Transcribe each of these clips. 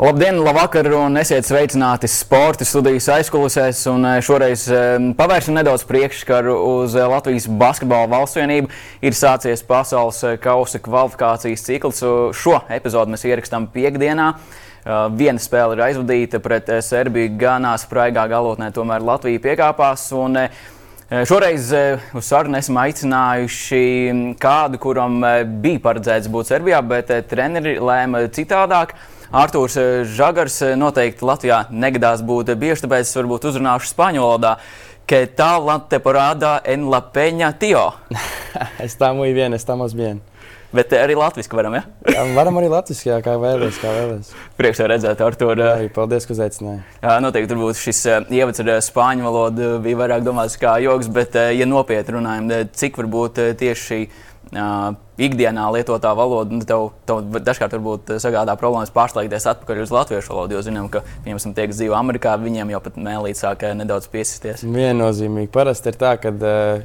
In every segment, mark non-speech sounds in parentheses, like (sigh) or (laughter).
Labdien, labvakar un esiet sveicināti sporta studijas aizkulisēs. Eh, šoreiz eh, pavērsim nedaudz priekšskaru uz eh, Latvijas basketbola valsts vienību. Ir sācies pasaules kausa kvalifikācijas cikls. Šo epizodu mēs ierakstām piekdienā. Viena spēle ir aizvadīta pret Serbiju, ganā spraigā galotnē, tomēr Latvija piekāpās. Un, Šoreiz uz sarunu esam aicinājuši kādu, kuram bija paredzēts būt Serbijā, bet treneri lēma citādāk. Artūrs eh, Žagars eh, noteikti Latvijā negadās būt bieži, tāpēc es varbūt uzrunāšu spāņu valodā. Que tal la temporada en la peña, tío? (laughs) Está muy bien, estamos bien. Bet arī latviešu varam, ja? jā, varam arī latviešu, jā, kā vēlaties. Kā vēlaties. Prieks redzēt, Artur. Jā, arī paldies, ka uzaicināji. Jā, noteikti turbūt šis ievads ar spāņu valodu bija vairāk domāts kā joks, bet, ja nopietni runājam, cik varbūt tieši šī uh, ikdienā lietotā valoda, nu, tev, tev dažkārt varbūt sagādā problēmas pārslēgties atpakaļ uz latviešu valodu. Jo zinām, ka piemēram tie, kas dzīvo Amerikā, viņiem jau pat mēlīt sāk nedaudz piesisties. Viennozīmīgi. Parasti ir tā, ka,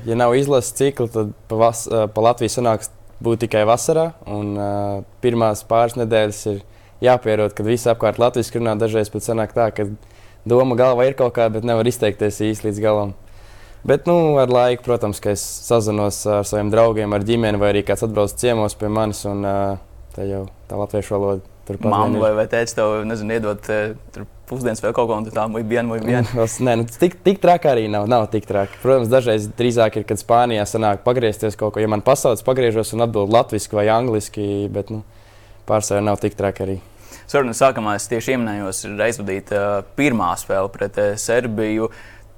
ja nav izlases cikla, tad pa, vas, pa Latviju sanāks būt tikai vasarā. Un, uh, pirmās pāris nedēļas ir jāpierod, kad visi apkārt latviešu runā. Dažreiz pat sanāk tā, ka doma galvā ir kaut kāda, bet nevar izteikties īsti līdz galam. Bet nu, ar laiku, protams, ka es sazinos ar saviem draugiem, ar ģimeni, vai arī kāds atbrauc ciemos pie manis. Un, tā jau tā latviešu valoda turpat. Māma vai, vai tēvs tev nezinu, iedot pusdienas vai kaut ko tādu, tā mūžīgi viena, mūžīgi viena. Nē, nu, tik, tik traki arī nav. Nav tik traki. Protams, dažreiz drīzāk ir, kad Spānijā sanāk pagriezties kaut ko. Ja man pasauc, pagriežos un atbild latviešu vai angliski, bet nu, pārsvarā nav tik traki arī. Sarunas sākumā es tieši ieminējos, ir aizvadīta pirmā spēle pret Serbiju.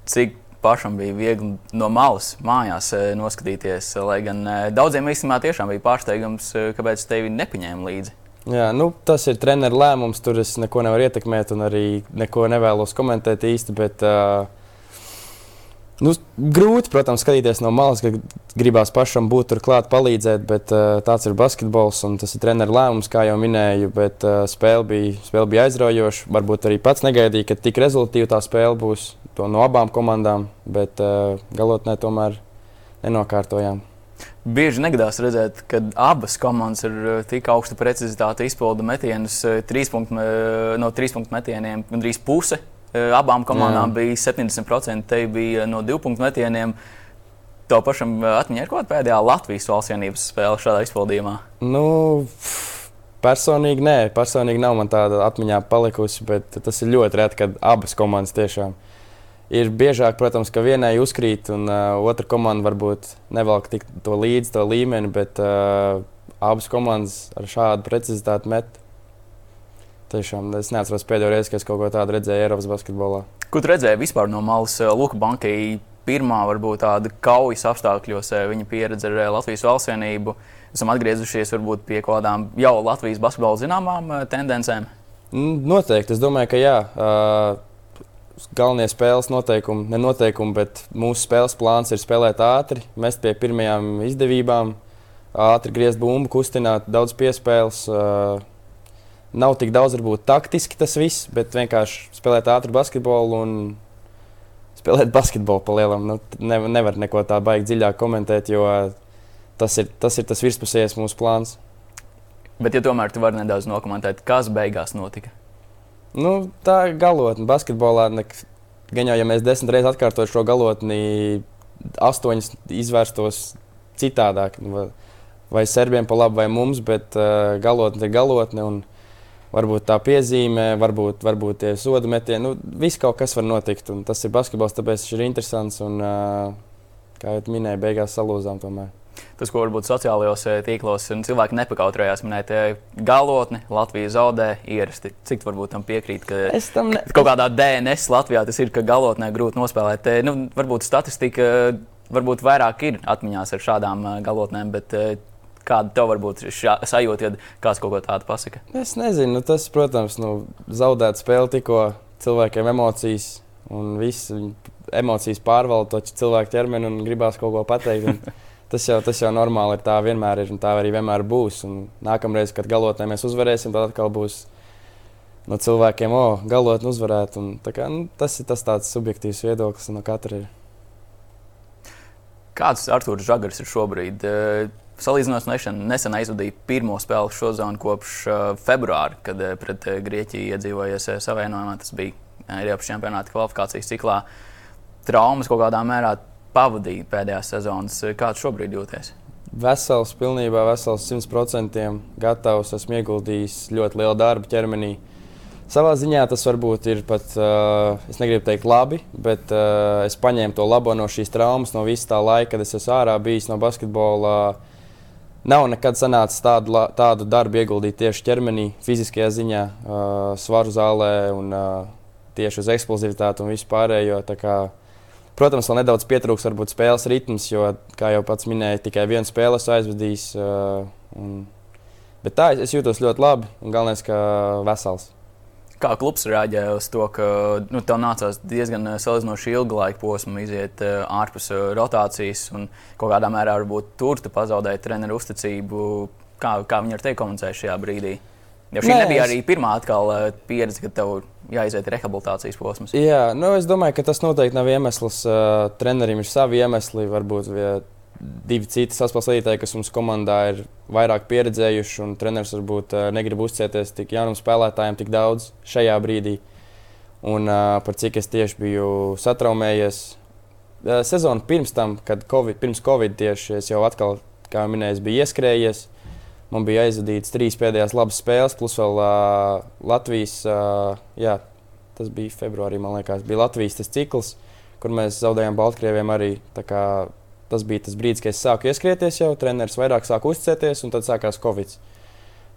Cik pašam bija viegli no malas mājās eh, noskatīties. Lai gan eh, daudziem īstenībā tiešām bija pārsteigums, eh, kāpēc tevi nepaņēma līdzi. Jā, nu, tas ir treneru lēmums. Tur es neko nevaru ietekmēt, un arī neko nevēlos komentēt īsti. Bet, uh, nu, grūti, protams, skatīties no malas, ka gribās pašam būt turklāt, palīdzēt. Bet uh, tāds ir basketbols, un tas ir treneru lēmums, kā jau minēju. Bet uh, spēle, bija, spēle bija aizraujoša. Varbūt arī pats negaidīja, ka tik rezultātīva tā spēle būs no abām komandām, bet uh, galotnē tomēr nenokārtojām. Bieži negadās redzēt, ka abas komandas ir eh, tik augsta precizitāte izpilda metienus eh, trīs punktu, no trīs punktu metieniem, gandrīz puse. Abām komandām Jā. bija 70%, te bija no divu punktu metieniem. Tev pašam atmiņā ir kaut kāda pēdējā Latvijas valstsienības spēle šādā izpildījumā? Nu, personīgi nē, personīgi nav man tāda atmiņā palikusi, bet tas ir ļoti reti, kad abas komandas tiešām ir ir biežāk, protams, ka vienai uzkrīt, un uh, otra komanda varbūt nevelk tik to līdzi, to līmeni, bet uh, abas komandas ar šādu precizitāti met. Tiešām es neatceros pēdējo reizi, kad es kaut ko tādu redzēju Eiropas basketbolā. Ko tu redzēji vispār no malas uh, Luka Bankai? Pirmā, varbūt tāda kaujas apstākļos, uh, viņa pieredze ar uh, Latvijas valstsienību. Esam atgriezušies varbūt pie kaut kādām jau Latvijas basketbola zināmām tendencēm. Noteikti. Es domāju, ka jā. Uh, galvenie spēles noteikumi, ne noteikumi, bet mūsu spēles plāns ir spēlēt ātri, mest pie pirmajām izdevībām, ātri griezt bumbu, kustināt, daudz piespēles. Nav tik daudz, varbūt, taktiski tas viss, bet vienkārši spēlēt ātru basketbolu un spēlēt basketbolu pa lielam. Nu, ne, nevar neko tā baigi dziļāk komentēt, jo tas ir tas, ir tas virspusējais mūsu plāns. Bet, ja tomēr tu vari nedaudz nokomentēt, kas beigās notika? Nu, tā ir galotne. Basketbolā gan jau, ja mēs desmit reizes atkārtotu šo galotni, astoņas izvērstos citādāk. Vai, vai serbiem pa labu, vai mums, bet uh, galotne ir galotne. Un, varbūt tā piezīme, varbūt, varbūt tie sodu metieni. Nu, viss kaut kas var notikt. Tas ir basketbols, tāpēc viņš ir interesants. Un, uh, kā jau minēju, beigās salūzām tomēr tas, ko varbūt sociālajos eh, tīklos cilvēki nepakautrējās minēt, eh, galotni Latvija zaudē ierasti. Cik varbūt tam piekrīt, ka tam ne... kaut kādā DNS Latvijā tas ir, ka galotnē grūti nospēlēt. Nu, varbūt statistika varbūt vairāk ir atmiņās ar šādām eh, galotnēm, bet kāda tev var būt sajūta, ja kāds kaut ko tādu pasaka? Es nezinu, nu, tas, protams, nu, zaudēt spēli tikko cilvēkiem emocijas un viss emocijas pārvalda to cilvēku ķermeni un gribās kaut ko pateikt. Un, (laughs) tas jau, tas jau normāli ir. Tā vienmēr ir un tā arī vienmēr būs. Un nākamreiz, kad galotnē mēs uzvarēsim, tad atkal būs no cilvēkiem, o, oh, galotni uzvarēt. Un, kā, nu, tas ir tas tāds subjektīvs viedoklis no katra. Ir. Kāds Arthurs Zagars ir šobrīd? salīdzinoši nesen aizvadīja pirmo spēli šo zonu kopš uh, februāra, kad uh, pret Grieķiju iedzīvojies savienojumā. Tas bija Eiropas čempionāta kvalifikācijas ciklā. Traumas kaut kādā mērā pavadīja pēdējās sezonas. Kāds šobrīd jūties? Vesels, pilnībā vesels, 100% gatavs. Esmu ieguldījis ļoti lielu darbu ķermenī. Savā ziņā tas varbūt ir pat, uh, es negribu teikt, labi, bet uh, es paņēmu to labo no šīs traumas, no visa tā laika, kad es esmu ārā bijis no basketbola. Nav nekad sanācis tādu, tādu darbu ieguldīt tieši ķermenī, fiziskajā ziņā, uh, svaru zālē un uh, tieši uz eksplozivitāti un visu pārējo. Kā, protams, vēl nedaudz pietrūks varbūt spēles ritms, jo, kā jau pats minēja, tikai vienu spēli. Uh, un, bet tā, es jūtos ļoti labi un galvenais, ka vesels. Kā klubs reaģēja uz to, ka nu, tev nācās diezgan salīdzinoši ilgu laiku posmu iziet uh, ārpus uh, rotācijas un kaut kādā mērā varbūt tur tu pazaudēji treneru uzticību? Kā, kā viņi ar tevi komunicēja šajā brīdī? Jo šī Nē, nebija es... arī pirmā atkal, uh, pieredze, kad tev jāiziet rehabilitācijas posms. Jā, nu, es domāju, ka tas noteikti nav iemesls. Uh, trenerim ir savi iemesli, varbūt. Divi citi saspēlētāji, kas mums komandā ir vairāk pieredzējuši, un treneris varbūt uh, negrib uzcēties tik jaunam spēlētājam tik daudz šajā brīdī. Un uh, par cik es tieši biju satraumējies. Sezonu pirms tam, kad COVID, pirms Covid tieši es jau atkal, kā minēju, biju ieskrējies. Man bija aizvadīts trīs pēdējās labas spēles, plus vēl uh, Latvijas, uh, jā, tas bija februārī, man liekas, bija Latvijas tas cikls, kur mēs zaudējām Baltkrieviem arī. Tas bija tas brīdis, kad es sāku ieskrieties, jau treneris vairāk sāka uzticēties, un tad sākās Covid.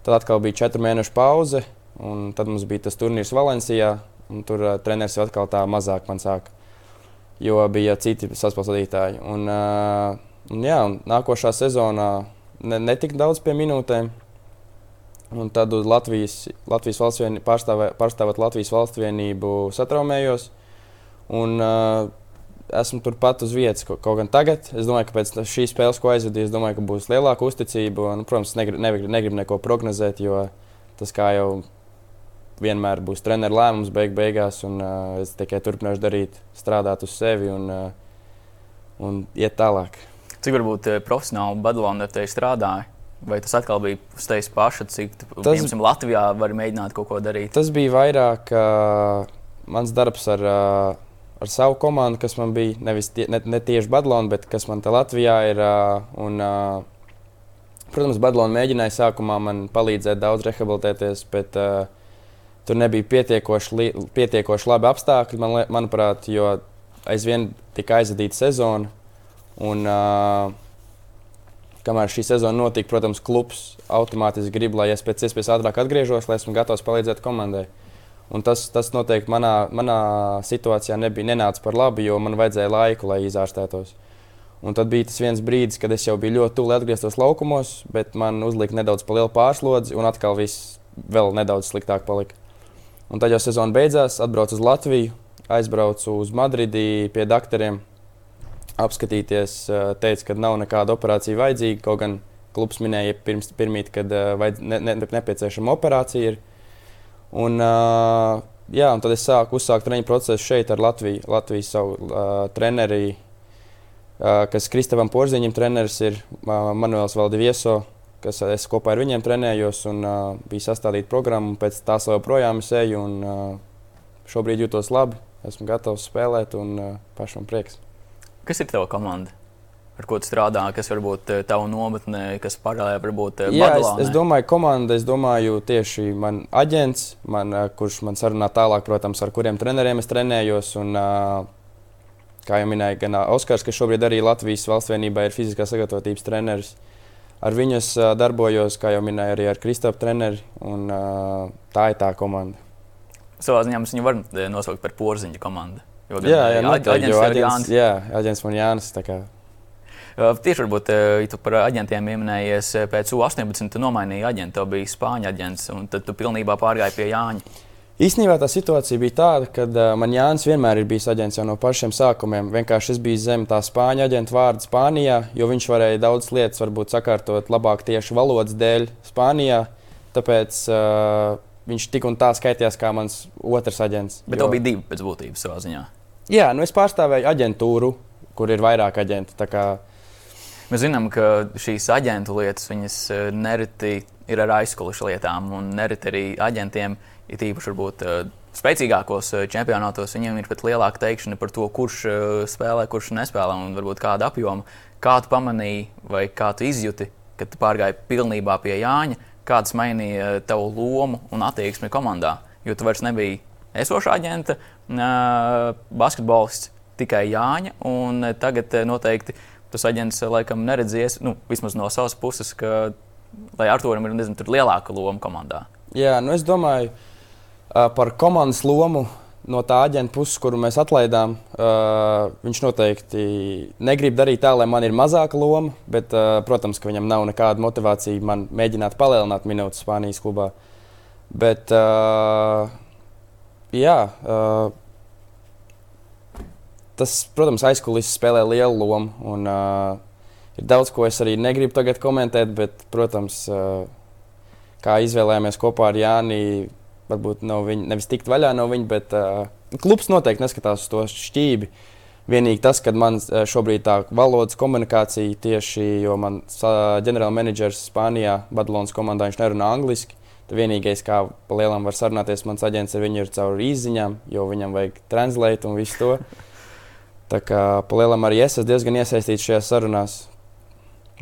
Tad atkal bija četru mēnešu pauze, un tad mums bija tas turnīrs Valencijā, un tur uh, treneris jau atkal tā mazāk man sāka, jo bija citi saspēlētāji. Un, uh, un, jā, un nākošā sezonā ne, netika daudz pie minūtēm. Un tad uz Latvijas, Latvijas valsts vienību, pārstāvē, pārstāvot Latvijas valsts vienību, satraumējos. Un, uh, esmu turpat uz vietas. Kaut gan tagad, es domāju, ka pēc šīs spēles, ko aizvadīju, es domāju, ka būs lielāka uzticība. Un, protams, negribu negrib, negrib neko prognozēt, jo tas kā jau vienmēr būs treneru lēmums beig beigās. Un, uh, es tikai turpināšu darīt, strādāt uz sevi un, uh, un iet tālāk. Cik varbūt profesionāli Badalona ar tevi strādāja? Vai tas atkal bija uz tevis paša, cik tas, piemēram, Latvijā var mēģināt kaut ko darīt? Tas bija vairāk uh, mans darbs ar uh, ar savu komandu, kas man bija nevis tie, ne, ne tieši Badlona, bet kas man te Latvijā ir. Un, protams, Badlona mēģināja sākumā man palīdzēt daudz rehabilitēties, bet uh, tur nebija pietiekoši, li, pietiekoši labi apstākļi, man, manuprāt, jo aizvien tika aizvadīta sezona. Un, uh, kamēr šī sezona notika, protams, klubs automātiski grib, lai es pēc iespējas ātrāk atgriežos, lai esmu gatavs palīdzēt komandai. Un tas, tas noteikti manā, manā situācijā nebija nenāca par labu, jo man vajadzēja laiku, lai izārstētos. Un tad bija tas viens brīdis, kad es jau biju ļoti tuvu atgrieztos laukumos, bet man uzlika nedaudz pa lielu pārslodzi, un atkal viss vēl nedaudz sliktāk palika. Un tad jau sezona beidzās, atbraucu uz Latviju, aizbraucu uz Madridi pie doktoriem, apskatīties, teica, ka nav nekāda operācija vajadzīga. Kaut gan klubs minēja pirms, pirmīt, kad vajadz, ne, ne, nepieciešama operācija. Ir. Un, jā, un tad es sāku uzsākt treniņu procesu šeit ar Latviju, Latvijas savu uh, treneri, uh, kas Kristavam Porziņam treneris ir uh, Manuels Valdivieso, kas es kopā ar viņiem trenējos un uh, bija sastādīta programma, pēc tās vēl joprojām es eju un uh, šobrīd jūtos labi, esmu gatavs spēlēt un uh, pašam prieks. Kas ir tava komanda? ar ko tu strādā, kas varbūt eh, tavu nometnē, kas paralēli varbūt eh, Jā, es, es domāju, komanda, es domāju tieši man aģents, man, eh, kurš man sarunā tālāk, protams, ar kuriem treneriem es trenējos. Un, kā jau minēja, gan Oskars, kas šobrīd arī Latvijas valsts vienībā ir fiziskās sagatavotības treneris. Ar viņu es darbojos, kā jau minēju, arī ar Kristofru treneri. Un, tā ir tā komanda. Savā ziņā mēs viņu varam nosaukt par porziņu komandu. Jo, jā, jā, noteikti, aģents, aģents, jā, aģents man Jānis. Tieši varbūt, tu par aģentiem pieminējies, pēc U18 tu nomainīji aģentu, tev bija spāņu aģents, un tad tu pilnībā pārgāji pie Jāņa. Īstenībā tā situācija bija tāda, ka man Jānis vienmēr ir bijis aģents jau no pašiem sākumiem. Vienkārši es biju zem tā spāņu aģenta vārda Spānijā, jo viņš varēja daudz lietas varbūt sakārtot labāk tieši valodas dēļ Spānijā. Tāpēc uh, viņš tik un tā skaitījās kā mans otrs aģents. Bet jo... tev bija divi pēc būtības savā ziņā. Jā, nu es pārstāvēju aģentūru, kur ir vairāk aģentu. Mēs zinām, ka šīs aģentu lietas nereti ir ar aizkulisku lietām, un nereti arī aģentiem ir īpaši varbūt spēcīgākos čempionātos viņiem ir pat lielāka teikšana par to, kurš spēlē, kurš nespēlē un varbūt kāda apjoma. Kā tu pamanīji vai kā tu izjūti, kad tu pārgāji pilnībā pie Jāņa, kāds mainīja tavu lomu un attieksmi komandā? Jo tu vairs nebija esošā aģenta, basketbolists, tikai Jāņa, tagad noteikti tas aģents laikam neredzies, nu, vismaz no savas puses, ka, Arturam ir nezinu, lielāka loma komandā. Jā, nu es domāju par komandas lomu no tā aģenta puses, kuru mēs atlaidām, uh, viņš noteikti negrib darīt tā, lai man ir mazāka loma, bet, uh, protams, ka viņam nav nekāda motivācija man mēģināt palielināt minūtes Spānijas klubā. Bet, uh, jā, uh, tas, protams, aizkulisēs spēlē lielu lomu. Un, uh, ir daudz, ko es arī negribu tagad komentēt, bet, protams, uh, kā izvēlējāmies kopā ar Jāni varbūt no viņa, nevis tikt vaļā no viņa, bet uh, klubs noteikti neskatās uz to šķīvi. Vienīgi tas, ka man šobrīd tā valodas komunikācija tieši, jo man ģenerālmenedžers Spānijā, Badalonas komandā, viņš nerunā angliski. Tad vienīgais, kā pa lielam var sarunāties, mans aģents ar viņu ir caur izziņām, jo viņam vajag translēt un visu to. Tā kā pa lielam arī es esmu diezgan iesaistīts šajās sarunās,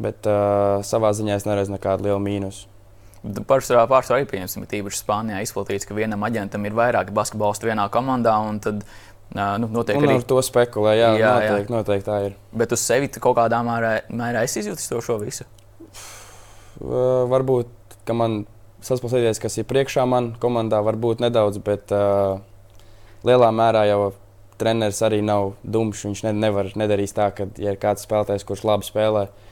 bet uh, savā ziņā es neredzu nekādu lielu mīnusu. Pārsvarā, pārsvarā arī pieņemsim, ka īpaši Spānijā izplatīts, ka vienam aģentam ir vairāki basketbolisti vienā komandā. Tad, nu, notiek un arī ar to spekulē, jā, jā, noteikti, jā. noteikti tā ir. Bet uz sevi kaut kādā mērā, mērā es izjūtu to šo visu. Uh, varbūt, ka man saspēlēties, kas ir priekšā man komandā, varbūt nedaudz, bet uh, lielā mērā jau treneris arī nav dumšs. Viņš ne, nevar nedarīt tā, ka, ja ir kāds spēlētājs, kurš labi spēlē, uh,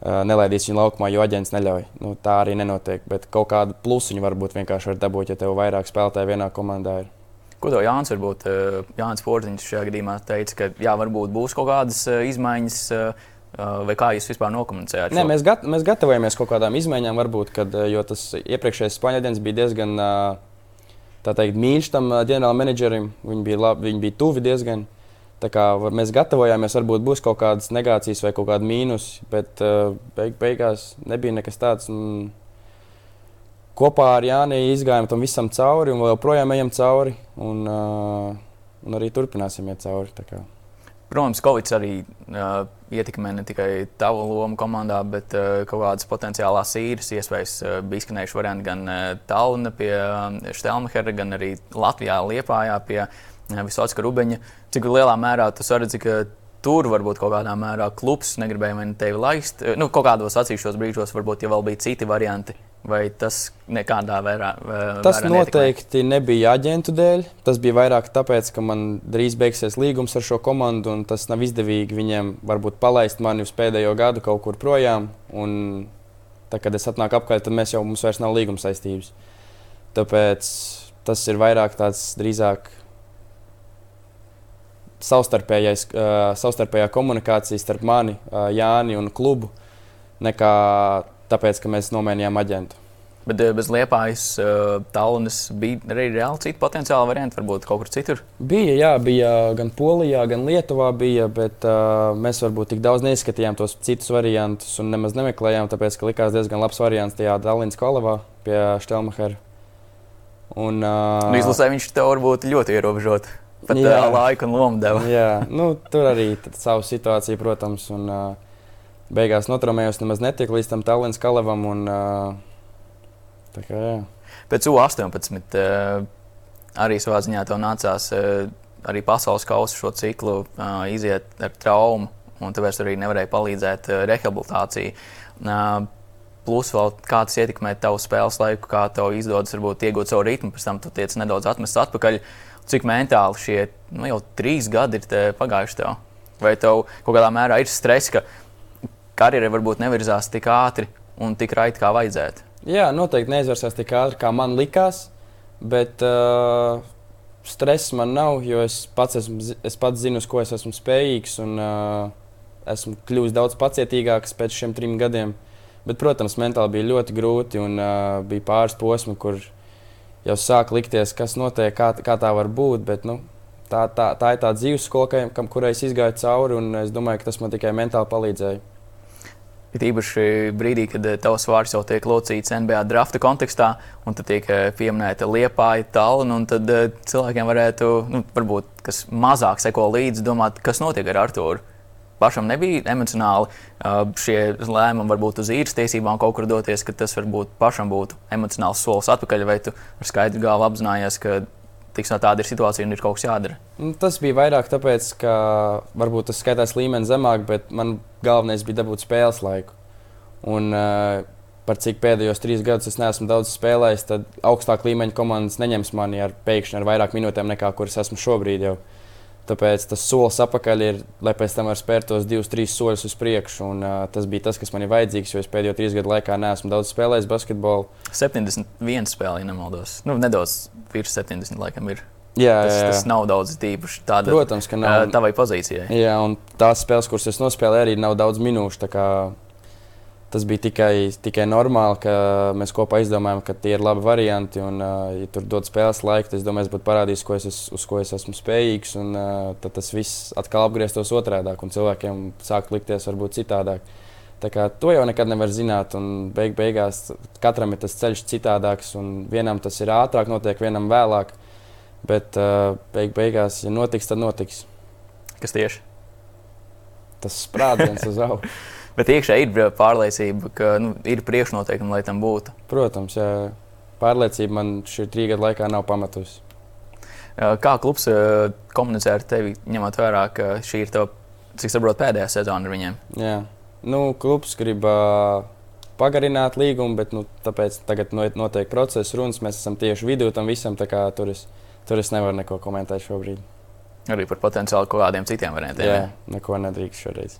nelaidīs viņu laukumā, jo aģents neļauj. Nu, tā arī nenotiek. Bet kaut kādu plusiņu varbūt vienkārši var dabūt, ja tev vairāk spēlētāju vienā komandā ir. Ko tev Jānis, varbūt Jānis Porziņš šajā gadījumā teica, ka jā, varbūt būs kaut kādas izmaiņas, vai kā jūs vispār nokomunicējāt? Nē, mēs, gat, mēs gatavojamies kaut kādām izmaiņām, varbūt, kad, jo tas iepriekšējais spāņu aģents bija diezgan teikt, mīļš tam ģenerālmenedžerim. Viņi bija, labi, viņi bija tuvi diezgan. Uh, Mēs gatavojāmies, varbūt būs kaut kādas negācijas vai kaut kāda mīnus, bet uh, beig, beigās nebija nekas tāds. Un kopā ar Jāni izgājām tam visam cauri un joprojām ejam cauri. Un, uh, un arī turpināsim iet cauri. Protams, Covid arī uh, ietekmē ne tikai tavu lomu komandā, bet uh, kaut kādas potenciālās īres iespējas. Uh, bija izskanējuši varianti gan uh, Tallinā pie uh, Štelmehera, gan arī Latvijā, Liepājā pie uh, Visoka Rubeņa, cik lielā mērā tas redz, ka tur varbūt kaut kādā mērā klubs negribēja mani tevi laist. Nu, kaut kādos atsevišķos brīžos, varbūt, ja vēl bija citi varianti. Vai tas nekādā vērā? Tas vērā noteikti netikmē? nebija aģentu dēļ. Tas bija vairāk tāpēc, ka man drīz beigsies līgums ar šo komandu, un tas nav izdevīgi viņiem varbūt palaist mani uz pēdējo gadu kaut kur projām. Un, tā, kad es atnāku apkārt, tad mēs jau mums vairs nav līguma saistības. Tāpēc tas ir vairāk tāds drīzāk savstarpējā komunikācija starp mani, Jāni un klubu, nekā tāpēc, ka mēs nomainījām aģentu. Bet bez liepājas tālunis bija arī reāli citi potenciāli varianti, varbūt kaut kur citur? Bija, jā, bija gan Polijā, gan Lietuvā, bija, bet uh, mēs varbūt tik daudz neizskatījām tos citus variantus un nemaz nemeklējām, tāpēc, ka likās diezgan labs variants tajā Dalinas Kolavā pie Štelmahera. Un, uh, nu, izlasē viņš tev varbūt ļoti ierobežots. Pat jā. laiku un lomu deva. jā, nu, tur arī savu situāciju, protams. Un, uh, beigās notraumējos nemaz netiek līdz tam Tallinas kalavam. Un, uh, tā kā, jā. Pēc U18 uh, arī savā ziņā tev nācās uh, arī pasaules kausa šo ciklu uh, iziet ar traumu, un tāpēc arī nevarēja palīdzēt uh, rehabilitācijai. Uh, Plus, vēl kā tas ietekmē tavu spēles laiku, kā tev izdodas varbūt, iegūt savu ritmu, pēc tam tu tiec nedaudz atmests atpakaļ. Uh, cik mentāli šie nu, jau trīs gadi ir pagājuši tev? Vai tev kaut kādā mērā ir stress, ka karjera varbūt nevirzās tik ātri un tik raiti, kā vajadzētu? Jā, noteikti neizvērsās tik ātri, kā man likās. Bet uh, stress man nav, jo es pats, esmu, es pats zinu, uz ko es esmu spējīgs. Un, uh, esmu kļuvis daudz pacietīgāks pēc šiem trim gadiem. Bet, protams, mentāli bija ļoti grūti un uh, bija pāris posmi, kur jau sāk likties, kas notiek, kā, kā tā var būt. Bet, nu, tā, tā, tā ir tā dzīves skola, kam, kurai es izgāju cauri, un es domāju, ka tas man tikai mentāli palīdzēja. Ir īpaši brīdī, kad eh, tavs vārds jau tiek locīts NBA drafta kontekstā, un tad tiek eh, pieminēta liepāja tāluna, un tad eh, cilvēkiem varētu, nu, varbūt, kas mazāk seko līdzi, domāt, kas notiek ar Artūru. Pašam nebija emocionāli šie lēmumi, varbūt uz īres tiesībām kaut kur doties, ka tas varbūt pašam būtu emocionāls solis atpakaļ, vai tu ar skaidru galvu apzinājies, ka tiks, no tāda ir situācija un ir kaut kas jādara. Nu, tas bija vairāk tāpēc, ka varbūt tas skaitās līmenis zemāk, bet man galvenais bija dabūt spēles laiku. Un, uh, par cik pēdējos trīs gadus es neesmu daudz spēlējis, tad augstāk līmeņa komandas neņems mani ar pēkšņi ar vairāk minūtēm nekā kuras esmu šobrīd. Jau. Tāpēc tas solis atpakaļ ir, lai pēc tam varētu spērt tos divus, trīs soļus uz priekšu. Un, uh, tas bija tas, kas man ir vajadzīgs, jo es pēdējo trīs gadu laikā neesmu daudz spēlējis basketbolu. 71 spēlē, ja nemaldos. Nu, nedaudz virs 70 laikam ir. Jā, tas, jā, jā. tas nav daudz tīpaši tādā Protams, ka nav. Tavai pozīcijai. Jā, un tās spēles, kuras es nospēlēju, arī nav daudz minūšu. Tas bija tikai, tikai normāli, ka mēs kopā izdomājām, ka tie ir labi varianti. Un, ja tur dod spēles laiku, tad es domāju, es būtu parādījis, ko es, uz ko es esmu spējīgs. Un, tad tas viss atkal apgrieztos otrādi, un cilvēkiem sāk likties varbūt citādāk. Tā kā to jau nekad nevar zināt, un beig beigās katram ir tas ceļš citādāks. Vienam tas ir ātrāk, notiek, vienam vēlāk. Bet beig beigās, ja notiks, tad notiks. Kas tieši? Tas sprādziens uz augšu. (laughs) Bet iekšā ir pārliecība, ka nu, ir priekšnoteikumi, lai tam būtu. Protams, jā. pārliecība man šī trīs gadu laikā nav pamatusi. Kā klubs komunicē ar tevi, ņemot vērā, ka šī ir tava, cik saprotu, pēdējā sezona ar viņiem? Jā, nu, klubs grib uh, pagarināt līgumu, bet nu, tāpēc tagad notiek process, runas. Mēs esam tieši vidū tam visam, tā kā tur es, tur es nevaru neko komentēt šobrīd. Arī par potenciāli kaut kādiem citiem variantiem. Jā, neko nedrīkst šoreiz.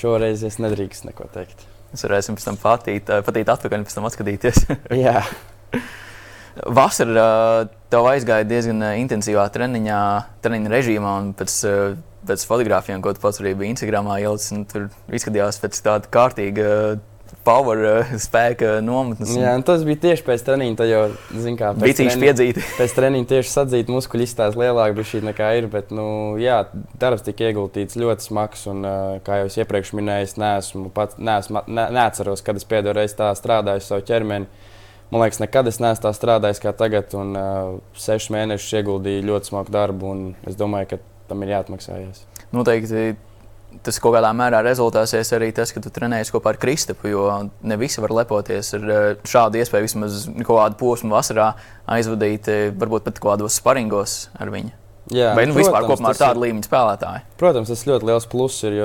Šoreiz es nedrīkstu neko teikt. Es varēšu pēc tam patīt, patīt atpakaļ un pēc tam atskatīties. (laughs) Jā. Vasarā tev aizgāja diezgan intensīvā treniņā, treniņa režīmā, un pēc, pēc fotografijām, ko tu pats arī biji Instagramā ielicis, tur izskatījās pēc tāda kārtīga power uh, (laughs) spēka nometnes. Jā, tas bija tieši pēc treniņa. Tā jau, bija tieši piedzīti. (laughs) Pēc treniņa tieši sadzīt muskuļu izstāsta lielāka bija šī nekā ir. Bet, nu, jā, darbs tika ieguldīts ļoti smags. Un, uh, kā jau es iepriekš minēju, es neesmu, pats, neesmu, ne, neatceros, kad es pēdējo reizi tā strādāju savu ķermeni. Man liekas, nekad es neesmu tā strādājis kā tagad. Un, uh, sešus mēnešus ieguldīju ļoti smagu darbu. Es domāju, ka tam ir jāatmaksājas. Noteikti tas kaut kādā mērā rezultāsies arī tas, ka tu trenējies kopā ar Kristapu. Jo ne visi var lepoties ar eh, šādu iespēju vismaz kaut kādu posmu vasarā aizvadīt, eh, varbūt pat kaut kādos sparingos ar viņu. Jā, Vai nu protams, vispār kopumā ar tādu ir, līmeņa spēlētāju? Protams, tas ļoti liels pluss ir.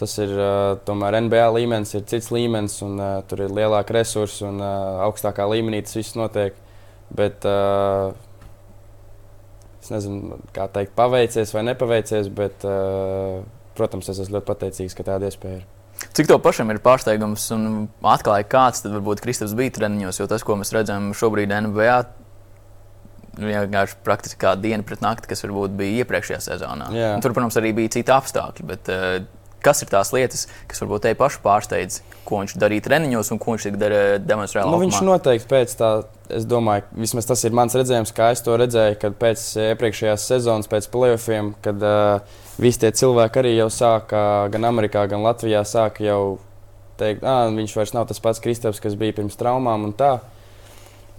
Tas ir uh, tomēr NBA līmenis, ir cits līmenis, un uh, tur ir lielāka resursa un uh, augstākā līmenī tas viss notiek. Bet, uh, es nezinu, kā teikt, paveicies vai nepaveicies, bet uh, protams, es esmu ļoti pateicīgs, ka tāda iespēja ir. Cik tev pašam ir pārsteigums un atklāja, kāds tad varbūt Kristofers bija treniņos, jo tas, ko mēs redzam šobrīd NBA, vienkārši praktiski kā diena pret nakti, kas varbūt bija iepriekšējā sezonā. Tur, protams, arī bija citi apstākļi, bet uh, kas ir tās lietas, kas varbūt te pašu pārsteidz, ko viņš darīja treniņos un ko viņš demonstrēja? Nu, viņš noteikti pēc tā, es domāju, vismaz tas ir mans redzējums, kā es to redzēju, kad pēc iepriekšējās sezonas, pēc playoffiem, kad uh, visi tie cilvēki arī jau sāka, gan Amerikā, gan Latvijā, sāka jau teikt, ka viņš vairs nav tas pats Kristaps, kas bija pirms traumām.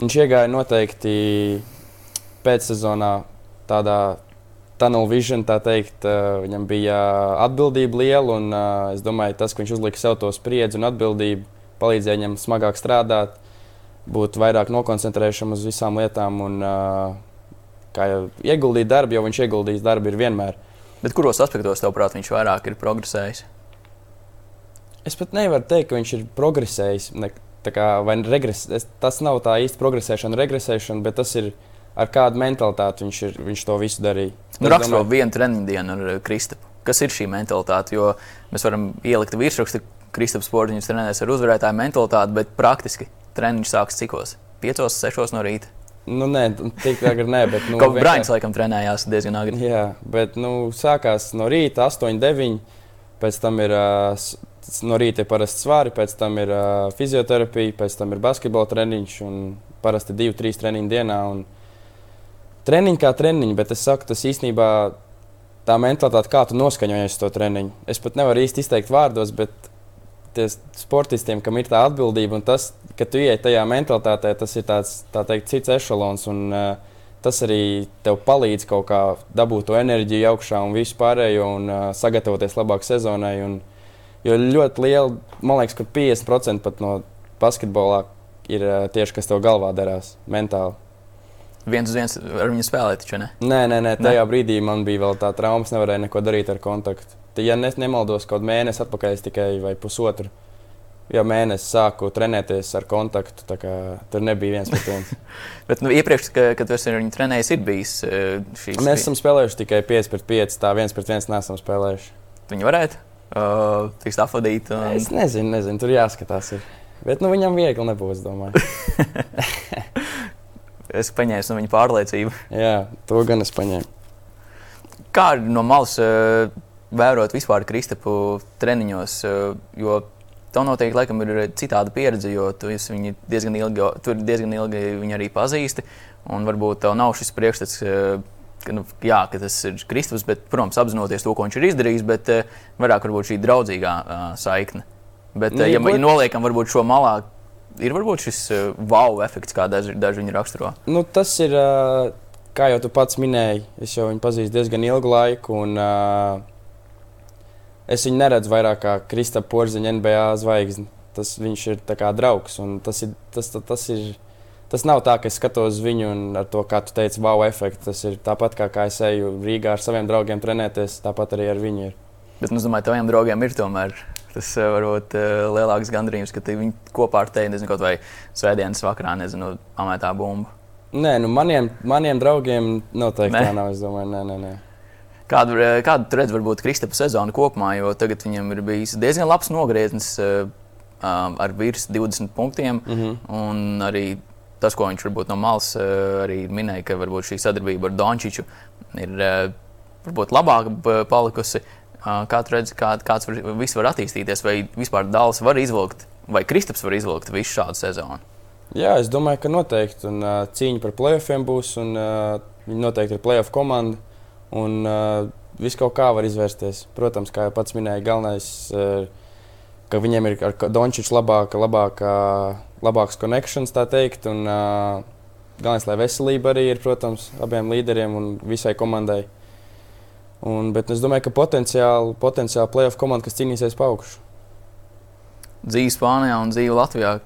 Viņš iegāja noteikti pēcsezonā tādā tunnel vision, tā teikt, viņam bija atbildība liela. Un, es domāju, tas, ka viņš uzlika sev to spriedzi un atbildību, palīdzēja viņam smagāk strādāt, būt vairāk nokoncentrēšam uz visām lietām un kā jau ieguldīt darbu, jo viņš ieguldījis darbu vienmēr. Bet kuros aspektos, tavuprāt, viņš vairāk ir progresējis? Es pat nevaru teikt, ka viņš ir progresējis. Ne, kā, regres, es, tas nav tā īsti progresēšana, regresēšana, bet tas ir ar kādu mentalitāti viņš, ir, viņš to visu darīja. Nu, raksturo domāju... vienu treniņu dienu ar Kristapu. Kas ir šī mentalitāte? Jo mēs varam ielikt virsrakstu, Kristaps Sportiņš trenēs ar uzvarētāju mentalitāti, bet praktiski treniņš sākas cikos? 5, 6 no rīta. Nu, nē, tik agri nē, bet. Nu, Kaut kā Brains laikam trenējās diezgan agri. Jā, bet nu, sākās no rīta 8, 9. Pēc tam ir uh, no rīta parasti svāri, pēc tam ir uh, fizioterapija, pēc tam ir basketbola treniņš un parasti 2-3 treniņu dienā. Un... Treniņi kā treniņi, bet es saku, tas īstenībā tā mentalitāte, kā tu noskaņojies to treniņu. Es pat nevaru īsti izteikt vārdos, bet sportistiem, kam ir tā atbildība, un tas, ka tu ieej tajā mentalitātē, tas ir tāds, tā teikt, cits ešalons. Un, uh, tas arī tev palīdz kaut kā dabūt to enerģiju augšā un visu pārējo un uh, sagatavoties labāk sezonai. Un, jo ļoti liela, man liekas, ka 50% no basketbolā ir uh, tieši kas tev galvā derās mentāli. Viens uz viens ar viņu spēlēt? Nē, nē, nē tajā ne? brīdī man bija vēl tā trauma, es nevarēju neko darīt ar kontaktu. Ja ne, nemaldos, kaut mēnesi atpakaļ tikai vai pusotru jau mēnesi sāku trenēties ar kontaktu. Tur nebija viens pret viens. (laughs) Bet nu, iepriekš, ka, kad esi ar viņu trenējis, ir bijis eh, šīs lietas. Mēs esam spēlējuši tikai 5 pret 5, tā viens pret viens nesam spēlējuši. Viņi varētu uh, tikt afodīt. Un... Es nezinu, nezinu, tur jāskatās. Ir. Bet nu, viņam viegli nebūs, domāju. (laughs) es paņēmu no viņa pārliecību. (laughs) Jā, to gan es paņēmu. Kā no malas uh, vērot vispār Kristapu treniņos? Uh, jo Tev noteikti laikam, ir citāda pieredze, jo tu viņu diezgan ilgi, diezgan ilgi viņu arī pazīsti. Un varbūt tev nav šis priekšstats, eh, ka, nu, jā, ka tas ir Kristus, bet, protams, apzinoties to, ko viņš ir izdarījis, bet eh, vairāk varbūt šī draudzīgā uh, saikne. Bet, nu, ja mēs noliekam varbūt šo malā, ir varbūt šis uh, wow efekts, kā daži, daži viņu raksturo. Nu, tas ir, uh, kā jau tu pats minēji, es jau viņu pazīstu diezgan ilgu laiku. Un, uh, es viņu neredzu vairāk kā Kristapa Porziņa NBA zvaigzni. Tas viņš ir kā draugs. Tas, ir, tas, tas, ir, tas nav tā, ka es skatos uz viņu un ar to, kā tu teici, wow, efektu. Tas ir tāpat kā, kā es eju Rīgā ar saviem draugiem trenēties, tāpat arī ar viņu ir. Bet nu, es domāju, ka taviem draugiem ir tomēr tas eh, varbūt uh, lielāks gandrījums, ka viņi kopā ar tevi, nezinu, kaut vai svētdienas vakarā, nezinu, amatā bumbu. Nē, nu maniem, maniem draugiem noteikti ne? tā nav. Es domāju, nē, nē. nē. Kādu, eh, kādu tu redzi, varbūt Kristapa sezonu kopumā, jo tagad viņam ir bijis diezgan labs nogrieziens uh, ar virs 20 punktiem. Mm -hmm. Un arī tas, ko viņš varbūt no malas uh, arī minēja, ka varbūt šī sadarbība ar Dončiču ir varbūt labāka palikusi. Kā tu redzi, kā, kāds var, viss var attīstīties, vai vispār dāls var izvilkt, vai Kristaps var izvilkt visu šādu sezonu? Jā, es domāju, ka noteikti. Un, uh, cīņa par playoffiem būs, un uh, viņi noteikti ir playoff komanda. Un uh, viss kaut kā var izvērsties. Protams, kā jau pats minēja, galvenais, uh, ka viņiem ir ar Dončiču labāka, labāka, labāks konekšņs, tā teikt. Un, uh, galvenais, lai veselība arī ir, protams, abiem līderiem un visai komandai. Un, bet es domāju, ka potenciāli, potenciāli playoff komanda, kas cīnīsies pa augšu. Dzīve Spānijā un dzīve Latvijā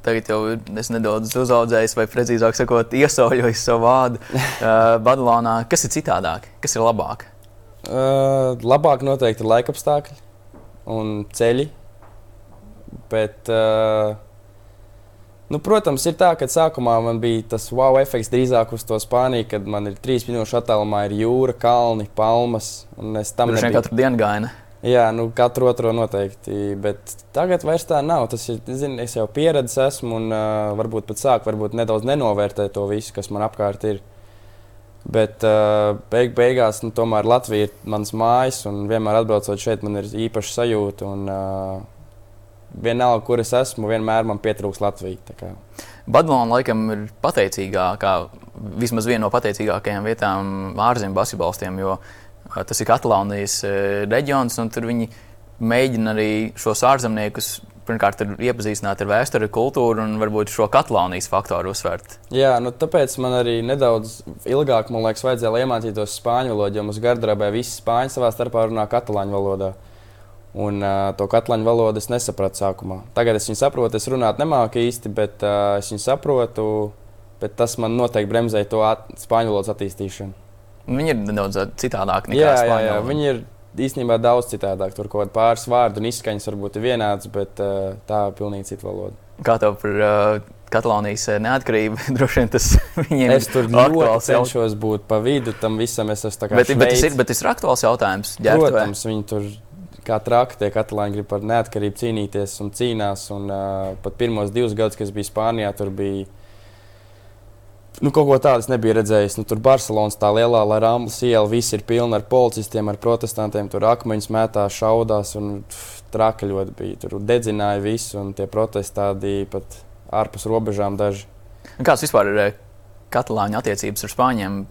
Tagad jau es nedaudz uzaudzēju, vai precīzāk sakot, iesauļoju savu vārdu (laughs) uh, Badalonā. Kas ir citādāk? Kas ir labāk? Uh, labāk noteikti ir laikapstākļi un ceļi. Bet, uh, nu, protams, ir tā, ka sākumā man bija tas wow efekts drīzāk uz to Spāniju, kad man ir trīs minūšu attālumā ir jūra, kalni, palmas. Es tam nebiju. katru dienu gāju. Jā, nu, katru otro noteikti. Bet tagad vairs tā nav. Tas ir, zin, es jau pieredzējis esmu un uh, varbūt pat sāku varbūt nedaudz nenovērtēt to visu, kas man apkārt ir. Bet uh, beig, beigās nu, tomēr Latvija ir mans mājas, un vienmēr atbraucot šeit, man ir īpaša sajūta. Un, uh, vienalga, kur es esmu, vienmēr man pietrūks Latvija. Badalona laikam ir pateicīgākā, vismaz viena no pateicīgākajām vietām ārzemju basketbolistiem. Jo Tas ir Katalānijas reģions, un tur viņi mēģina arī šos ārzemniekus pirmkārt iepazīstināt ar vēsturi, kultūru un varbūt šo Katalānijas faktoru uzsvērt. Jā, nu, tāpēc man arī nedaudz ilgāk, man liekas, vajadzēja, lai iemācītos spāņu valodu, jo mums gardrobē visi spāņi savā starpā runā katalāņu valodā. Un uh, to katlāņu valodu es nesapratu sākumā. Tagad es viņu saprotu, es runāt nemāku īsti, bet uh, es viņu saprotu. Bet tas man noteikti bremzēja to spāņu valodas attīstīšanu. Viņi ir nedaudz citādāki nekā jā, jā, jā, viņi ir īstenībā daudz citādāk. Tur kaut kāda pāris vārdu un izskaņas varbūt ir vienāds, bet uh, tā ir pilnīgi cita valoda. Kā tev par uh, Katalānijas neatkarību? (laughs) Droši vien tas viņiem es tur ļoti cenšos būt pa vidu tam visam. Es esmu bet, bet, tas ir, bet tas ir aktuāls jautājums. Ģērtuvē. Protams, viņi tur kā traki tie katalāņi grib par neatkarību cīnīties un cīnās. Un, uh, pat pirmos divus gadus, kas bija Spānijā, tur bija Nu, kaut ko tādu es nebiju redzējis. Nu, tur Barcelonas tā lielā Rāmas iela, viss ir pilna ar policistiem, ar protestantiem. Tur akmeņus metā, šaudās un traki ļoti bija. Tur dedzināja visu, un tie protestādi pat ārpus robežām daži. Kāds vispār ir eh, katalāņu attiecības ar spāņiem?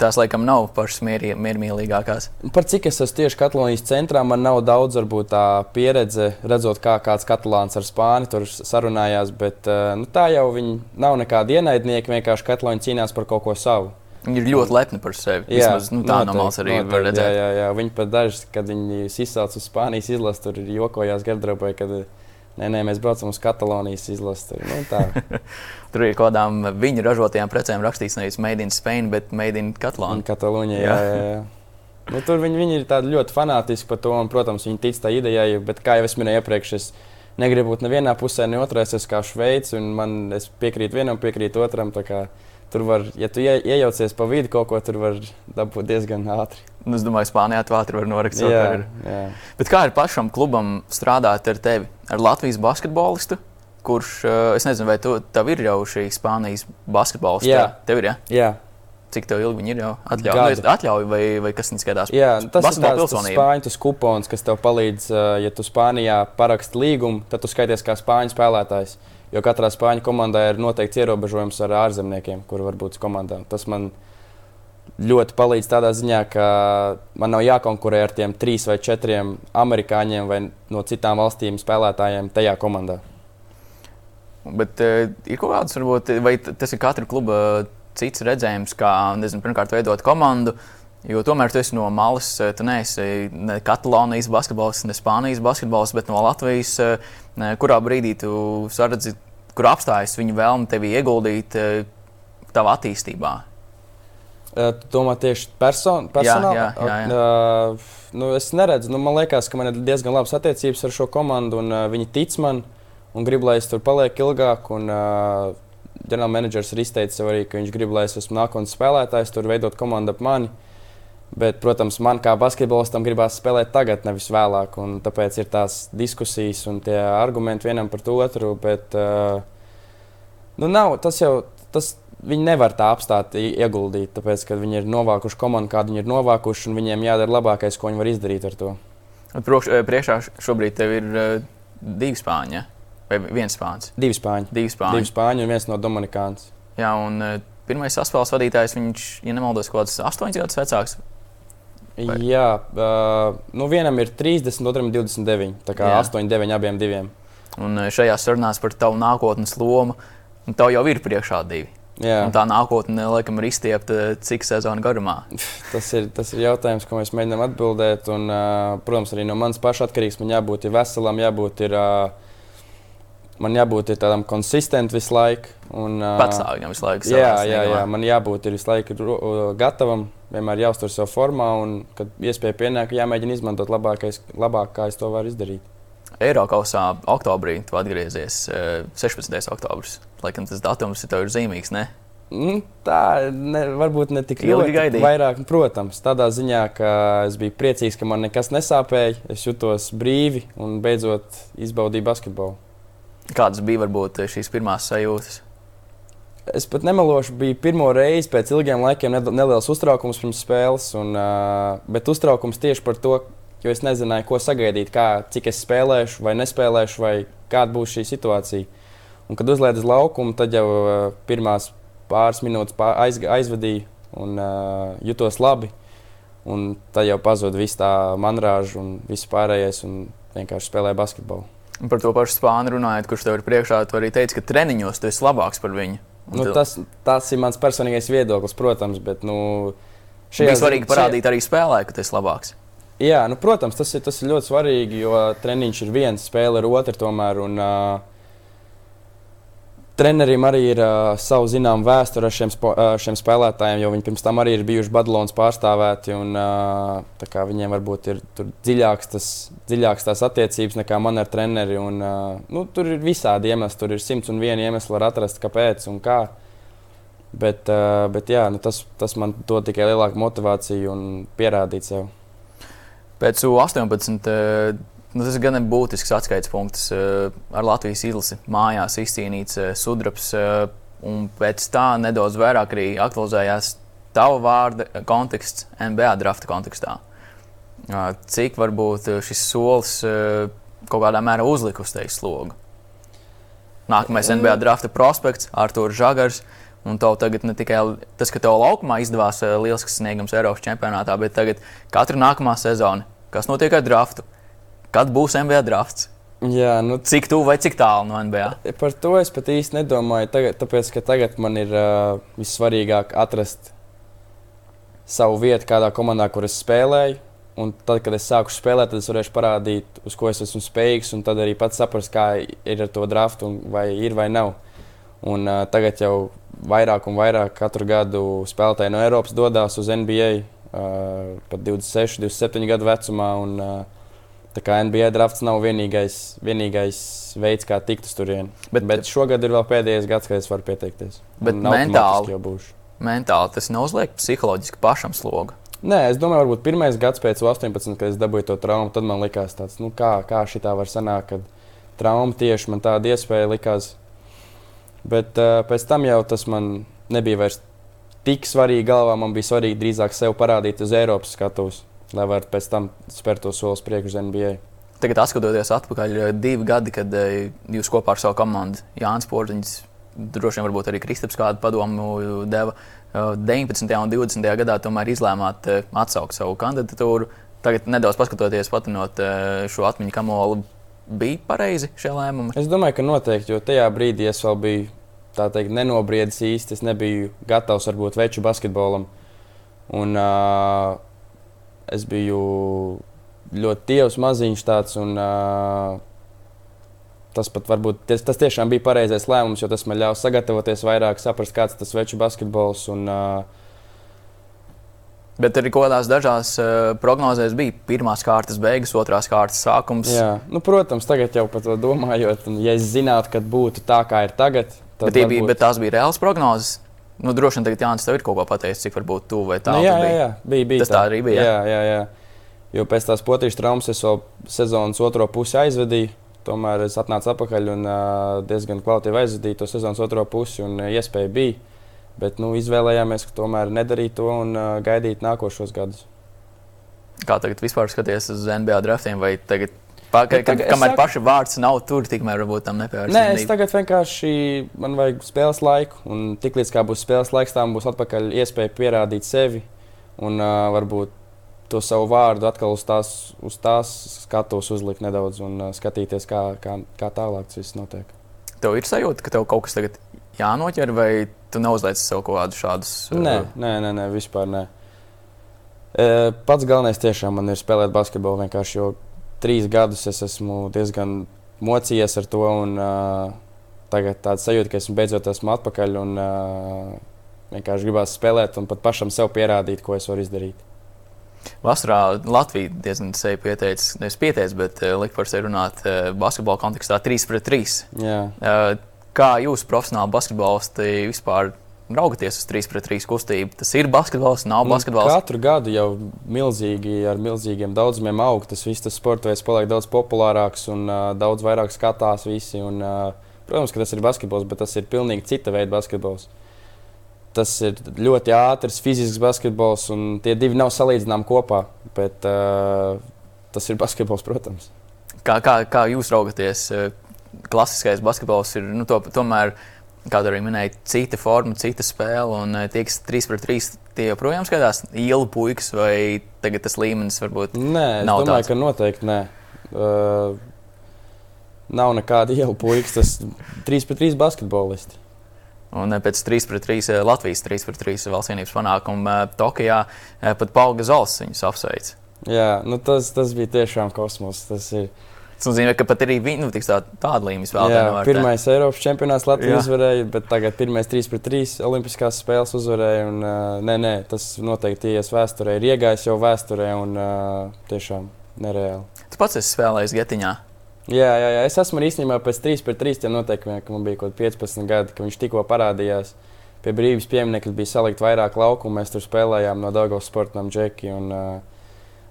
Tās laikam nav pašas miermīlīgākās. Par cik es esmu tieši Katalonijas centrā, man nav daudz varbūt, tā pieredze, redzot, kā kāds katalāns ar spāni tur sarunājās. Bet nu, tā jau viņi nav nekādi ienaidnieki. Vienkārši katalāņi cīnās par kaut ko savu. Viņi ir ļoti lepni par sevi. Jā, Vismaz, nu, tā no malas arī noteikti, var redzēt. Jā, jā, jā. Viņi pat daži, kad viņi izsauc uz Spānijas izlasi, tur jokojās gardrobē, kad nē, nē, mēs braucam uz Katalonijas izlasi. Tur, nu, (laughs) tur ir kaut kādām viņu ražotajām precēm rakstīts nevis Made in Spain, bet Made in Katalonija. Katalonija, jā, jā, jā. Nu, tur viņi, viņi ir ļoti fanātiski par to, un, protams, viņi tic tā idejai, bet, kā jau es minēju iepriekš, es negribu būt nevienā pusē, ne otrā. Es kā Šveice, un man piekrīt vienam, piekrīt otram. Tur var, ja tu ie, iejaucies pa vidu kaut ko, tur var dabūt diezgan ātri. Nu, es domāju, Spānijā tu ātri vari norikt savu karjeru. Bet kā ir pašam klubam strādāt ar tevi, ar Latvijas basketbolistu? Kurš, eh, es nezinu, vai tu, tev ir jau šī Spānijas basketbola spēle? Jā, tev ir. Ja? Jā. Cik ilgi viņi ir jau atļauti? Nu, atļauj vai, vai kas viņam skatās? Jā, tas ir tāds spāņu kupons, kas tev palīdz, eh, ja tu Spānijā paraksti līgumu, tad tu skaities kā spāņu spēlētājs. Jo katrā spāņu komandā ir noteikts ierobežojums ar ārzemniekiem, kuri var būt komandā. Tas man ļoti palīdz tādā ziņā, ka man nav jākonkurē ar tiem trīs vai četriem amerikāņiem vai no citām valstīm spēlētājiem tajā komandā. Bet uh, ir kaut kāds, varbūt, vai tas ir katra kluba cits redzējums, kā nezinu, pirmkārt veidot komandu. Jo tomēr tu esi no malas, eh, tu neesi ne Katalonijas basketbolists, ne Spānijas basketbolists, bet no Latvijas. Eh, kurā brīdī tu saredzi, kur apstājas viņa vēlme tevi ieguldīt tavā attīstībā? Tu domā tieši person, personāli? Jā, jā, jā, jā. Uh, nu, es neredzu, nu, man liekas, ka man ir diezgan labas attiecības ar šo komandu, un uh, viņi tic man un grib, lai es tur palieku ilgāk. Un, uh, ģenerālmenedžers ir izteicis arī, ka viņš grib, lai es esmu nākotnes spēlētājs, tur veidot komandu ap mani. Bet, protams, man kā basketbolistam gribās spēlēt tagad, nevis vēlāk. Tāpēc ir tās diskusijas un tie argumenti vienam par otru. Bet, uh, nu, nav, tas jau tas, viņi nevar tā apstāt ieguldīt, tāpēc, ka viņi ir novākuši komandu, kādu viņi ir novākuši, un viņiem jādara labākais, ko viņi var izdarīt ar to. Prokš, priekšā šobrīd ir uh, divi spāņi. Ja? Vai viens spāņš? Divi spāņi. Divi spāņi. Divi spāņi un viens no Dominikānas. Jā, un uh, pirmais saspēles vadītājs, viņš, ja nemaldos, kaut kāds astoņus gadus vecāks. Vai? Jā, uh, nu vienam ir 30, otram ir 29. Tā kā 8, 9 abiem diviem. Un šajās sarunās par tavu nākotnes lomu, tev jau ir priekšā divi. Jā. Un tā nākotne, laikam, ir izstiepta cik sezonu garumā. tas, ir, tas ir jautājums, ko mēs mēģinām atbildēt. Un, uh, protams, arī no manas pašas atkarīgs. Man jābūt veselam, jābūt ir, uh, man jābūt tādam konsistentam visu laiku. Un, uh, Patstāvīgam visu laiku. Jā, jā, jā, man jābūt visu laiku gatavam, vienmēr jāuztur savā formā, un, kad iespēja pienāk, jāmēģina izmantot labākais, labāk, kā es to varu izdarīt. Eiropausā oktobrī tu atgriezies 16. oktobris. Laikam tas datums ir zīmīgs. Ne? Mm, tā ne, varbūt ne tik ilgi gaidīja. Vairāk, protams, tādā ziņā, ka es biju priecīgs, ka man nekas nesāpēja. Es jutos brīvi un beidzot izbaudīju basketbolu. Kādas bija varbūt šīs pirmās sajūtas? Es pat nemelošu, bija pirmo reizi pēc ilgiem laikiem neliels uztraukums pirms spēles, un, uh, bet uztraukums tieši par to, jo es nezināju, ko sagaidīt, kā, cik es spēlēšu vai nespēlēšu, vai kāda būs šī situācija. Un, kad uzlēju uz laukumu, tad jau uh, pirmās pāris minūtes pār, aiz, aizvadīju un uh, jutos labi. Un tad jau pazuda viss tā manrāža un viss pārējais, un vienkārši spēlēja basketbolu. Un par to pašu spāņu runājot, kurš tev ir priekšā, tu arī teici, ka treniņos tu esi labāks par viņu. Nu, tu... tas, tas ir mans personīgais viedoklis, protams, bet nu, šajā bija svarīgi parādīt arī spēlē, ka tu esi labāks. Jā, nu, protams, tas ir, tas ir ļoti svarīgi, jo treniņš ir viens, spēle ir otra tomēr. Un, uh, Trenerim arī ir uh, savu zināmu vēsturi ar šiem, spo, uh, šiem spēlētājiem, jo viņi pirms tam arī ir bijuši Badalonas pārstāvēti. Un, uh, viņiem varbūt ir dziļāks, tas, dziļāks tās attiecības nekā man ar treneri. Un, uh, nu, tur ir visādi iemesli, tur ir simts un viena iemesla, var atrast, kāpēc un kā. Bet, uh, bet jā, nu, tas, tas man dod tikai lielāku motivāciju un pierādīt sev. Pēc 18. Nu, tas ir gan būtisks atskaites punkts uh, ar Latvijas izlasi. Mājās izcīnīts uh, sudrabs, uh, un pēc tā nedaudz vairāk arī aktualizējās tava vārda konteksts NBA drafta kontekstā. Cik varbūt šis solis kaut kādā mērā uzlika uz tevis slogu? Nākamais NBA drafta prospekts, Arthurs Žagars. Un tev tagad ne tikai tas, ka tev laukumā izdevās lielisks sniegums Eiropas čempionātā, bet tagad katra nākamā sezona, kas notiek ar draftu, kad būs NBA drafts. Jā, nu, cik tuvu vai cik tālu no NBA? Par to es pat īsti nedomāju. Tagad, tāpēc, ka tagad man ir uh, vissvarīgāk atrast savu vietu kādā komandā, kur es spēlēju Un tad, kad es sāku spēlēt, tad es varēšu parādīt, uz ko es esmu spējīgs, un tad arī pats saprast, kā ir ar to draftu, vai ir vai nav. Un, uh, tagad jau vairāk un vairāk katru gadu spēlētāji no Eiropas dodas uz NBA uh, pat 26, 27 gadu vecumā. Un, uh, tā kā NBA drafts nav vienīgais, vienīgais veids, kā tikt uz turieni. Bet, bet šogad ir vēl pēdējais gads, kad es varu pieteikties. Bet mentāli, mentāli tas neuzliek psiholoģiski pašam slogu. Nē, es domāju, varbūt pirmais gads pēc 18, kad es dabūju to traumu, tad man likās, tāds, nu, kā, kā šī tā var sanākt, kad trauma tieši man tāda iespēja likās. Bet uh, pēc tam jau tas man nebija vairs tik svarīgi galvā. Man bija svarīgi drīzāk sev parādīt uz Eiropas skatuves, lai varētu pēc tam spērt to soli priekš uz NBA. Tagad, skatoties atpakaļ, divi gadi, kad jūs kopā ar savu komandu, Jānis Porziņš, droši vien arī Kristaps kādu padomu deva. 19. un 20. gadā tomēr izlēmāt atsaukt savu kandidatūru. Tagad, nedaudz paskatoties, patinot šo atmiņu kamolu, bija pareizi šie lēmumi? Es domāju, ka noteikti, jo tajā brīdī es vēl biju teikt, nenobriedis īsti. Es nebiju gatavs varbūt veču basketbolam. Un, uh, es biju ļoti tievs maziņš tāds. Un, uh, tas pat varbūt tas, tas tiešām bija pareizais lēmums, jo tas man ļāva sagatavoties vairāk, saprast, kāds tas veču basketbols. Un, uh, Bet arī kādās dažās uh, prognozēs bija pirmās kārtas beigas, otrās kārtas sākums. Jā, nu, protams, tagad jau par to domājot, un, ja es zinātu, ka būtu tā, kā ir tagad, tad bet, varbūt... bija, bet tās bija reāls prognozes. Nu, droši vien tagad Jānis tev ir kaut ko pateicis, cik varbūt tuvu vai tālu. Nu, jā, jā, jā, bija, bija. Tas tā, tā arī bija. Jā, jā, jā. Jo pēc tās potīšu traumas es vēl sezonas otro pusi aizvedīju. Tomēr es atnācu atpakaļ un uh, diezgan kvalitīvi aizvadīju to sezonas otro pusi, un uh, iespēja bija. Bet nu, izvēlējāmies, ka tomēr nedarīt to un uh, gaidīt nākošos gadus. Kā tagad vispār skaties uz NBA draftiem? Vai tagad, pa, ka, ka, kamēr saku, paša vārds nav tur, tikmēr varbūt tam nepievērst? Nē, es tagad vienkārši man vajag spēles laiku, un tiklīdz kā būs spēles laiks, tam būs atpakaļ iespēja pierādīt sevi un uh, varbūt to savu vārdu atkal uz tās, uz tās skatuves uzlikt nedaudz un uh, skatīties, kā, kā, kā tālāk tas viss notiek. Tev ir sajūta, ka tev kaut kas tagad jānoķer, vai tu neuzliec sev kaut kādus šādus? Uh... Nē, nē, nē, nē, vispār nē. E, pats galvenais tiešām man ir spēlēt basketbolu vienkārši, jo trīs gadus es esmu diezgan mocījies ar to. Un, uh, tagad tāds sajūta, ka esmu beidzot esmu atpakaļ un uh, vienkārši gribās spēlēt un pat pašam sev pierādīt, ko es varu izdarīt. Vasarā Latvija diezgan sevi pieteica, nevis pieteica, bet uh, lika par sevi runāt uh, basketbola kontekstā 3 pret 3. Jā. Uh, kā jūs, profesionāli basketbolisti, vispār raugaties uz 3 pret 3 kustību? Tas ir basketbols, nav nu, basketbols. Katru gadu jau milzīgi, ar milzīgiem daudzumiem aug. Tas viss tas sports veids paliek daudz populārāks un uh, daudz vairāk skatās visi. Un, uh, protams, ka tas ir basketbols, bet tas ir pilnīgi cita veida basketbols. Tas ir ļoti ātrs, fizisks basketbols, un tie divi nav salīdzināmi kopā. Bet uh, tas ir basketbols, protams. Kā, kā, kā jūs raugaties? Klasiskais basketbols ir nu, to, tomēr, kā arī minēja, cita forma, cita spēle. Un tie, kas 3 pret 3, tie joprojām skatās ielu puikas, vai tagad tas līmenis varbūt nē, nav domāju, tāds? Ka noteikti nē. Uh, nav nekāda ielu puikas, tas 3 pret 3 basketbolisti. Un eh, pēc 3 pret 3 eh, Latvijas 3 pret 3 valsts vienības panākuma eh, Tokijā pat Pauga Zols viņus apsveic. Jā, nu tas, tas bija tiešām kosmos. Tas ir. Tas nozīmē, ka pat arī viņi nu, tā, tāda līnijas vēl veidā. Pirmais Eiropas čempionāts Latvijas uzvarēja, bet tagad pirmais 3 pret 3 Olimpiskās spēles uzvarēja. Un, uh, nē, nē, tas noteikti ies vēsturē, ir iegājis jau vēsturē un uh, tiešām nereāli. Tu pats esi spēlējis Getiņā. Jā, jā, jā, es esmu īstenībā pēc 3 pret 3 tiem noteikumiem, ka man bija kaut kādi 15 gadi, kad viņš tikko parādījās. Pie brīvības pieminiekļa bija salikt vairāk lauku, un mēs tur spēlējām no Dārgājas sporta, no Džeki. Un, uh,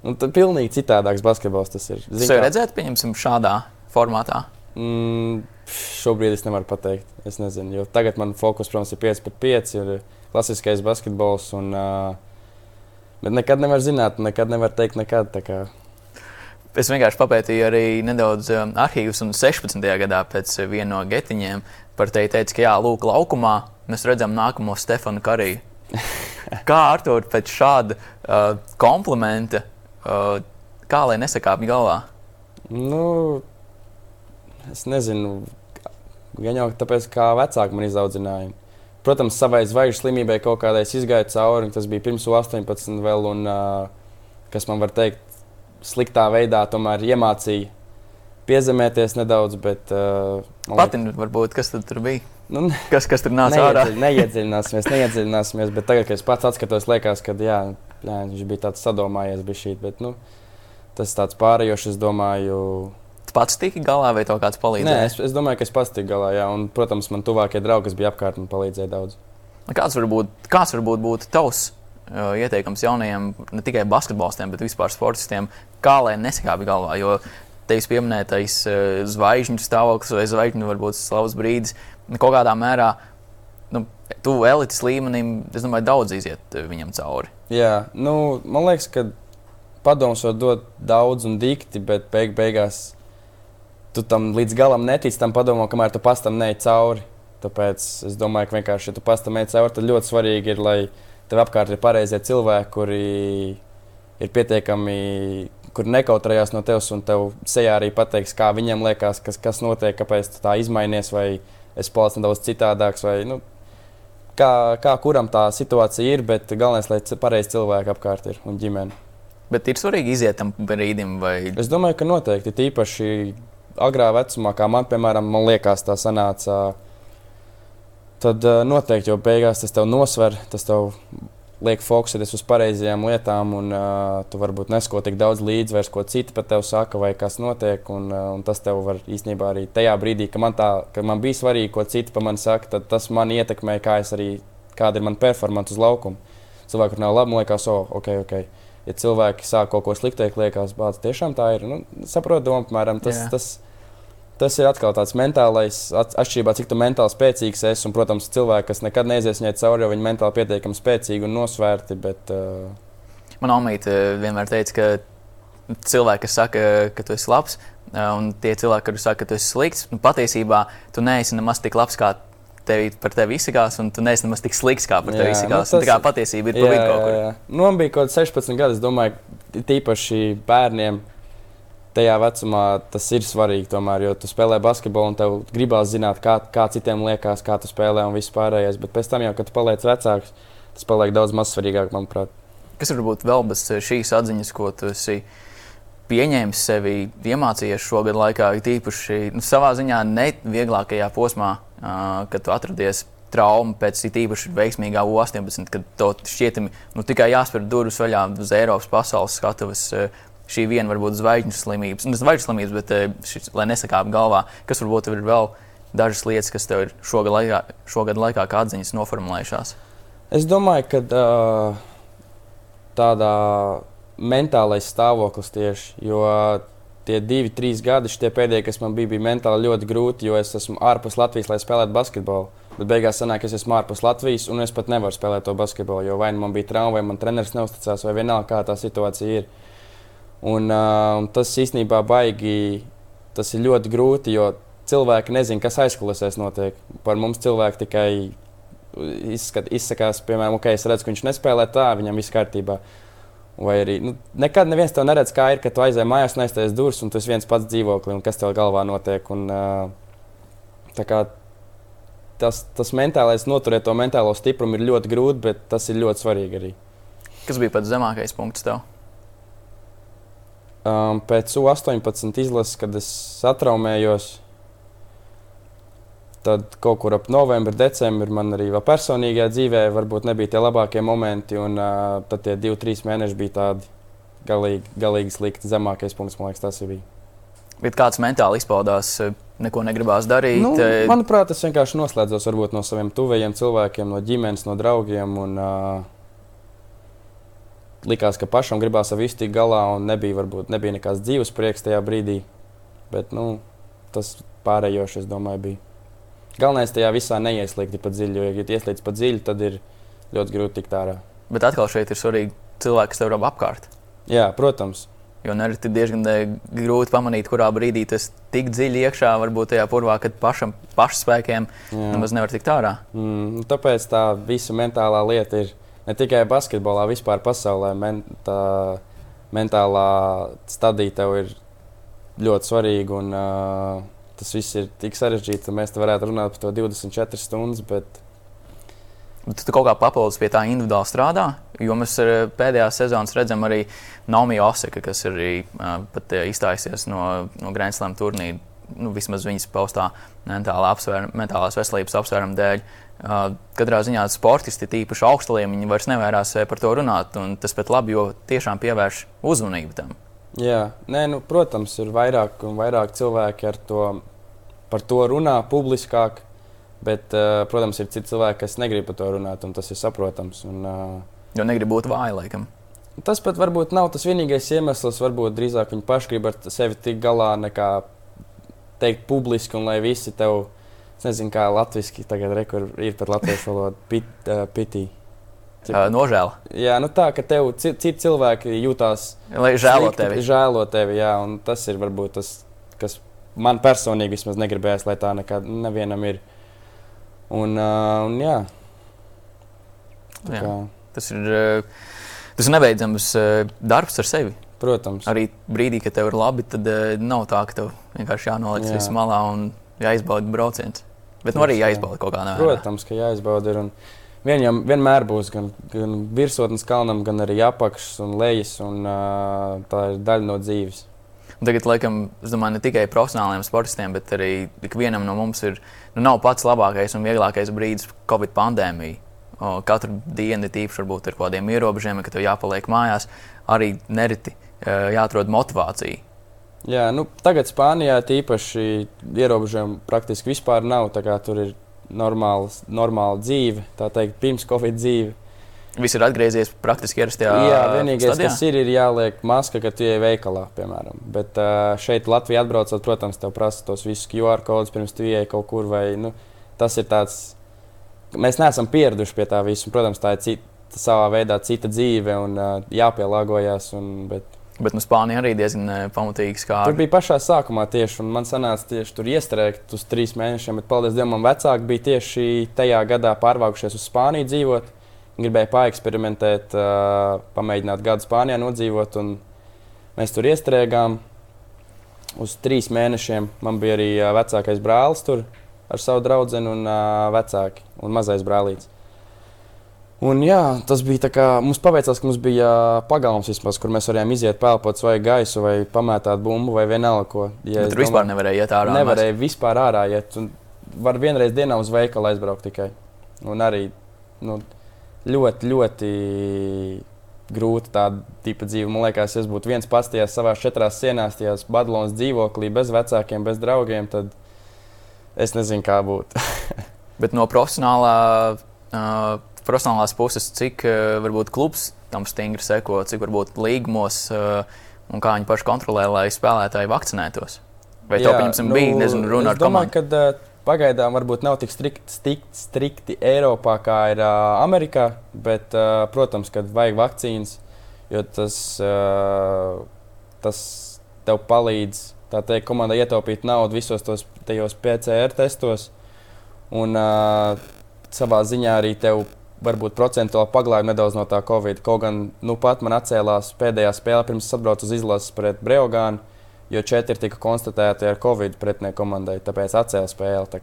un tad pilnīgi citādāks basketbols tas ir. Jūs jau redzēt, pieņemsim, šādā formātā? Mm, šobrīd es nevaru pateikt. Es nezinu, jo tagad man fokus, protams, ir 5 pret 5, ir klasiskais basketbols. Un, uh, bet nekad nevar zināt, nekad nevar teikt nekad. Es vienkārši papētīju arī nedaudz arhīvus, un 16. gadā pēc viena no getiņiem par tevi teica, ka jā, lūk, laukumā mēs redzam nākamo Stefanu Kariju. (laughs) Kā Artur pēc šāda uh, komplimenta, kā lai nesakāpj galvā? Nu, es nezinu, gan jau tāpēc, kā vecāki man izaudzināja. Protams, savai zvaigžņu slimībai kaut kādai izgāja cauri, tas bija pirms 18, vēl, un, kas man var teikt, sliktā veidā tomēr iemācīja piezemēties nedaudz. Bet, uh, Patīk, varbūt kas tur bija? Nu, kas, kas tur nāca ārā? Neiedziļināsimies, neiedziļināsimies, bet tagad, kad es pats atskatos, liekas, ka jā, jā, viņš bija tāds sadomājies. Šī, bet, nu, tas tāds pārējošs, es domāju. Tu pats tiki galā, vai tev kāds palīdzēja? Nē, es, es domāju, ka es pats tiku galā, jā, un, protams, man tuvākie draugi, kas bija apkārt, man palīdzēja daudz. Kāds varbūt, kāds varbūt būtu tavs uh, ieteikums jaunajiem, ne tikai basketbolistiem, bet vispār sportistiem, kā lai nesakāpj galvā? Jo tevis pieminētais uh, zvaigžņu stāvoklis vai zvaigžņu varbūt slavas brīdis kaut kādā mērā. Nu, tu elites līmenim, es domāju, daudz iziet uh, viņam cauri. Jā, nu, man liekas, ka padomus var dot daudz un dikti, bet beig beigās tu tam līdz galam netici tam padomam, kamēr tu pastam neej cauri. Tāpēc es domāju, ka vienkārši, ja tu pastam neej cauri, tad ļoti svarīgi ir, lai tev apkārt ir pareizie cilvēki, kuri ir pietiekami kur nekautrējās no tevis un tev sejā arī pateiks, kā viņiem liekas, kas, kas notiek, kāpēc tā izmainies, vai es palicu nedaudz citādāks. Vai, nu, kā, kā kuram tā situācija ir, bet galvenais, lai pareizi cilvēki apkārt ir un ģimene. Bet ir svarīgi iziet tam brīdim, vai? Es domāju, ka noteikti tīpaši agrā vecumā, kā man, piemēram, man liekas, tā sanāca. Tad noteikti jau beigās tas tev nosver, tas tev liek fokusēties uz pareizajām lietām, un uh, tu varbūt nesko tik daudz līdzi, vairs ko citi par tevi saka, vai kas notiek. Un, uh, un tas tev var īstenībā arī tajā brīdī, kad man, tā, kad man bija svarīgi, ko citi par mani saka, tad tas man ietekmē, kā arī, kāda ir mana performance uz laukuma. Cilvēku nav labi, man liekas, oh, ok, ok. Ja cilvēki sāk kaut ko sliktu teikt, liekas, bācis, tiešām tā ir. Nu, saprotu, apmēram tas. Yeah. tas Tas ir atkal tāds mentālais, atšķirībā, cik tu mentāli spēcīgs esi. Un, protams, cilvēki, kas nekad neizies viņai cauri, jo viņi mentāli pietiekami spēcīgi un nosvērti. Bet, uh... Man omīte vienmēr teica, ka cilvēki, kas saka, ka tu esi labs, un tie cilvēki, kuriem saka, ka tu esi slikts, nu, patiesībā tu neesi nemaz tik labs, kā tevi, par tevi izsakās, un tu neesi nemaz tik slikts, kā par tevi izsakās. Nu, tas, tā kā patiesība ir pa vidu kaut kur. Nu, man bija kaut kāds 16 gadi, es domāju, tīpaši bērniem tajā vecumā tas ir svarīgi. Tomēr, jo tu spēlē basketbolu un tev gribās zināt, kā, kā citiem liekas, kā tu spēlē un viss pārējais. Bet pēc tam, jau, kad tu paliec vecāks, tas paliek daudz maz svarīgāk, manuprāt. Kas varbūt vēl bez šīs atziņas, ko tu esi pieņēmis sevi, iemācījies šogad laikā, tīpaši nu, savā ziņā nevieglākajā posmā, uh, kad tu atradies trauma pēc īpaši veiksmīgā U-18, kad tev šķietami nu, tikai jāspēr durvis vaļā uz Eiropas pasaules skatuves. Uh, šī viena varbūt zvaigžņu slimības, ne zvaigžņu slimības, bet eh, šis, lai nesakāp galvā, kas varbūt ir vēl dažas lietas, kas tev ir šogad laikā, šogad laikā kā atziņas noformulējušās? Es domāju, ka uh, tādā mentālais stāvoklis tieši, jo tie divi, trīs gadi, šie pēdējie, kas man bija, bija mentāli ļoti grūti, jo es esmu ārpus Latvijas, lai spēlētu basketbolu. Bet beigās sanāk, ka es esmu ārpus Latvijas, un es pat nevaru spēlēt to basketbolu, jo vai nu man bija trauma, vai man treneris neusticās, vai vienalga, kā tā situācija ir. Un, uh, tas īstenībā baigi, tas ir ļoti grūti, jo cilvēki nezina, kas aizkulisēs notiek. Par mums cilvēki tikai izskat, izsakās, piemēram, ok, es redzu, ka viņš nespēlē tā, viņam viss kārtībā. Vai arī nu, nekad neviens to neredz, kā ir, kad tu aizej mājās, neiztais durvis, un tu esi viens pats dzīvoklī, un kas tev galvā notiek. Un, uh, kā, tas, tas mentālais, noturēt to mentālo stiprumu ir ļoti grūti, bet tas ir ļoti svarīgi arī. Kas bija pats zemākais punkts tev? Um, pēc U-18 izlases, kad es satraumējos, tad kaut kur ap novembri, decembri man arī personīgajā dzīvē varbūt nebija tie labākie momenti. Un, uh, tad tie divi, trīs mēneši bija tādi galīgi, galīgi slikti. Zemākais punkts, man liekas, tas bija. Bet kāds mentāli izpaudās, neko negribās darīt? Nu, manuprāt, es vienkārši noslēdzos no saviem tuvajiem cilvēkiem, no ģimenes, no draugiem. Un, uh, likās, ka pašam gribās ar visu tikt galā, un nebija, varbūt, nebija nekāds dzīves prieks tajā brīdī. Bet nu, tas pārējošais, domāju, bija. Galvenais tajā visā neieslīgt pa dziļu, jo, ja ieslīdz pa dziļu, tad ir ļoti grūti tikt ārā. Bet atkal šeit ir svarīgi cilvēki, kas tev ir apkārt. Jā, protams. Jo nereti ir diezgan grūti pamanīt, kurā brīdī tas tik dziļi iekšā, varbūt tajā purvā, kad pašam pašspēkiem nemaz nevar tikt ārā. Mm, tāpēc tā visa mentālā lieta ir ne tikai basketbolā, vispār pasaulē. Men, tā mentālā stadija tev ir ļoti svarīga. Un, uh, tas viss ir tik sarežģīts, ka mēs te varētu runāt par to 24 stundas. Bet... Bet tu kaut kā papildus pie tā individuāli strādā, jo mēs pēdējā sezonā redzam arī Naomi Osaka, kas ir uh, pat izstājusies no, no Grand Slam turnīra. Nu, vismaz viņas paustā mentālā apsvēr, mentālās veselības apsvēruma dēļ. Uh, katrā ziņā sportisti, tīpaši augsta līmeņi, vairs nevairās par to runāt. Tas pat labi, jo tiešām pievērš uzmanību tam. Jā, Nē, nu, protams, ir vairāk un vairāk cilvēki to, par to runā publiskāk. Bet, protams, ir citi cilvēki, kas negrib par to runāt, un tas ir saprotams. Un, jo negrib būt vāji, laikam. Tas pat varbūt nav tas vienīgais iemesls. Varbūt drīzāk viņi paši grib ar sevi tikt galā, nekā teikt publiski, un lai visi tev, es nezinu, kā latviešu tagad rekur, ir par latviešu valodu, pit, uh, pitī. Uh, nožēla. Jā, nu tā, ka tev citi cilvēki jūtās. Lai žēlo tevi. Žēlo tevi, jā, un tas ir varbūt tas, kas man personīgi vismaz negribējās, lai tā nekad nevienam ir. Un, uh, un jā. jā. Kā... Tas ir, tas ir nebeidzams darbs ar sevi. Protams. Arī brīdī, kad tev ir labi, tad nav tā, ka tev vienkārši jānoliek jā. viss malā un jāizbauda brauciens. Bet nu, arī jāizbauda kaut kādā veidā. Protams, ka jāizbauda. Ir, Viņam vienmēr būs gan, gan virsotnes kalnam, gan arī apakšs un lejas. Un, uh, tā ir daļa no dzīves. Un tagad, laikam, es domāju, ne tikai profesionāliem sportistiem, bet arī ikvienam no mums ir nu, nav pats labākais un vieglākais brīdis Covid pandēmija. O, katru dienu tīpaši varbūt ar kādiem ierobežojumiem, ka tev jāpaliek mājās. Arī nereti jāatrod motivācija. Jā, nu, tagad Spānijā tīpaši ierobežojumi praktiski vispār nav. Tur ir normāla, normāla dzīve, tā teikt, pirms Covid dzīve. Viss ir atgriezies praktiski ierastajā Jā, vienīgais, stadijā? kas ir, ir jāliek maska, kad tu ej veikalā, piemēram. Bet šeit Latvijā atbraucot, protams, tev prasa tos visus QR kodus pirms tu ej kaut kur. Vai, nu, tas ir tāds, mēs neesam pieraduši pie tā visa. Protams, tā ir cita, savā veidā cita dzīve un jāpielāgojas. Un, bet, Bet nu, Spānija arī diezgan pamatīgi skāra. Tur bija pašā sākumā tieši, un man sanāca tieši tur iestrēgt uz trīs mēnešiem. Bet, paldies Dievam, man vecāki bija tieši tajā gadā pārvākušies uz Spāniju dzīvot. Gribēju paeksperimentēt, uh, pamēģināt gadu Spānijā nodzīvot. Mēs tur iestrēgām uz trīs mēnešiem. Man bija arī uh, vecākais brālis tur ar savu draugu un uh, vecāki un mazais brālītis. Un, jā, tas bija tā kā mums paveicās, ka mums bija pagalms, vismaz, kur mēs varējām iziet, pelnīt vai gaisu, vai pamētāt bumbu, vai vienalga ko. Ja tur vispār nevarēja iet ārā. Nevarēja mēs... vispār ārā iet. Var vienreiz dienā uz veikalu aizbraukt tikai. Un arī nu, ļoti, ļoti grūti tāda tipa dzīve. Man liekas, ja es būtu viens pats tajās savās četrās sienās, tajās Badalonas dzīvoklī, bez vecākiem, bez draugiem, tad es nezinu, kā būtu. (laughs) Bet no profesionālā. Uh, profesionālās puses, cik eh, varbūt klubs tam stingri seko, cik varbūt līgumos eh, un kā viņi paši kontrolē, lai spēlētāji vakcinētos? Vai to pieņemsim, nu, bija nezinu, runa ar komandu? Domāju, ka, uh, Pagaidām varbūt nav tik strikti, strikti, strikti Eiropā, kā ir uh, Amerikā, bet, uh, protams, kad vajag vakcīnas, jo tas, uh, tas tev palīdz teikt, komandai ietaupīt naudu visos tos PCR testos. Un uh, savā ziņā arī tev varbūt procentuāli paglāja nedaudz no tā Covid. Kaut gan nu, pat man atcēlās pēdējā spēle pirms atbraucu uz izlases pret Breogānu, jo četri tika konstatēti ar Covid pretinieku komandai, tāpēc atcēla spēli.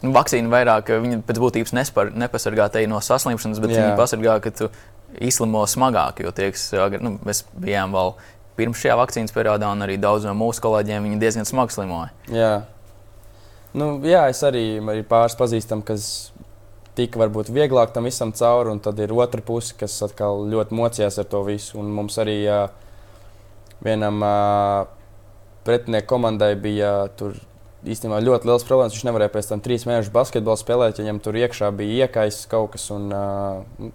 Nu, vakcīna vairāk viņa pēc būtības nespar, nepasargā te no saslimšanas, bet Jā. viņa pasargā, ka tu izslimo smagāk. Jo tieks, nu, mēs bijām vēl pirms šajā vakcīnas periodā, un arī daudz no mūsu kolēģiem diezgan smagi slimoja. Jā. Nu, jā, es arī, arī pāris pazīstam, kas tika varbūt vieglāk tam visam cauri, un tad ir otra puse, kas atkal ļoti mocījās ar to visu. Un mums arī uh, vienam uh, pretinieku komandai bija tur īstenībā ļoti liels problēmas. Viņš nevarēja pēc tam trīs mēnešus basketbolu spēlēt, ja viņam tur iekšā bija iekaisis kaut kas. Un, uh,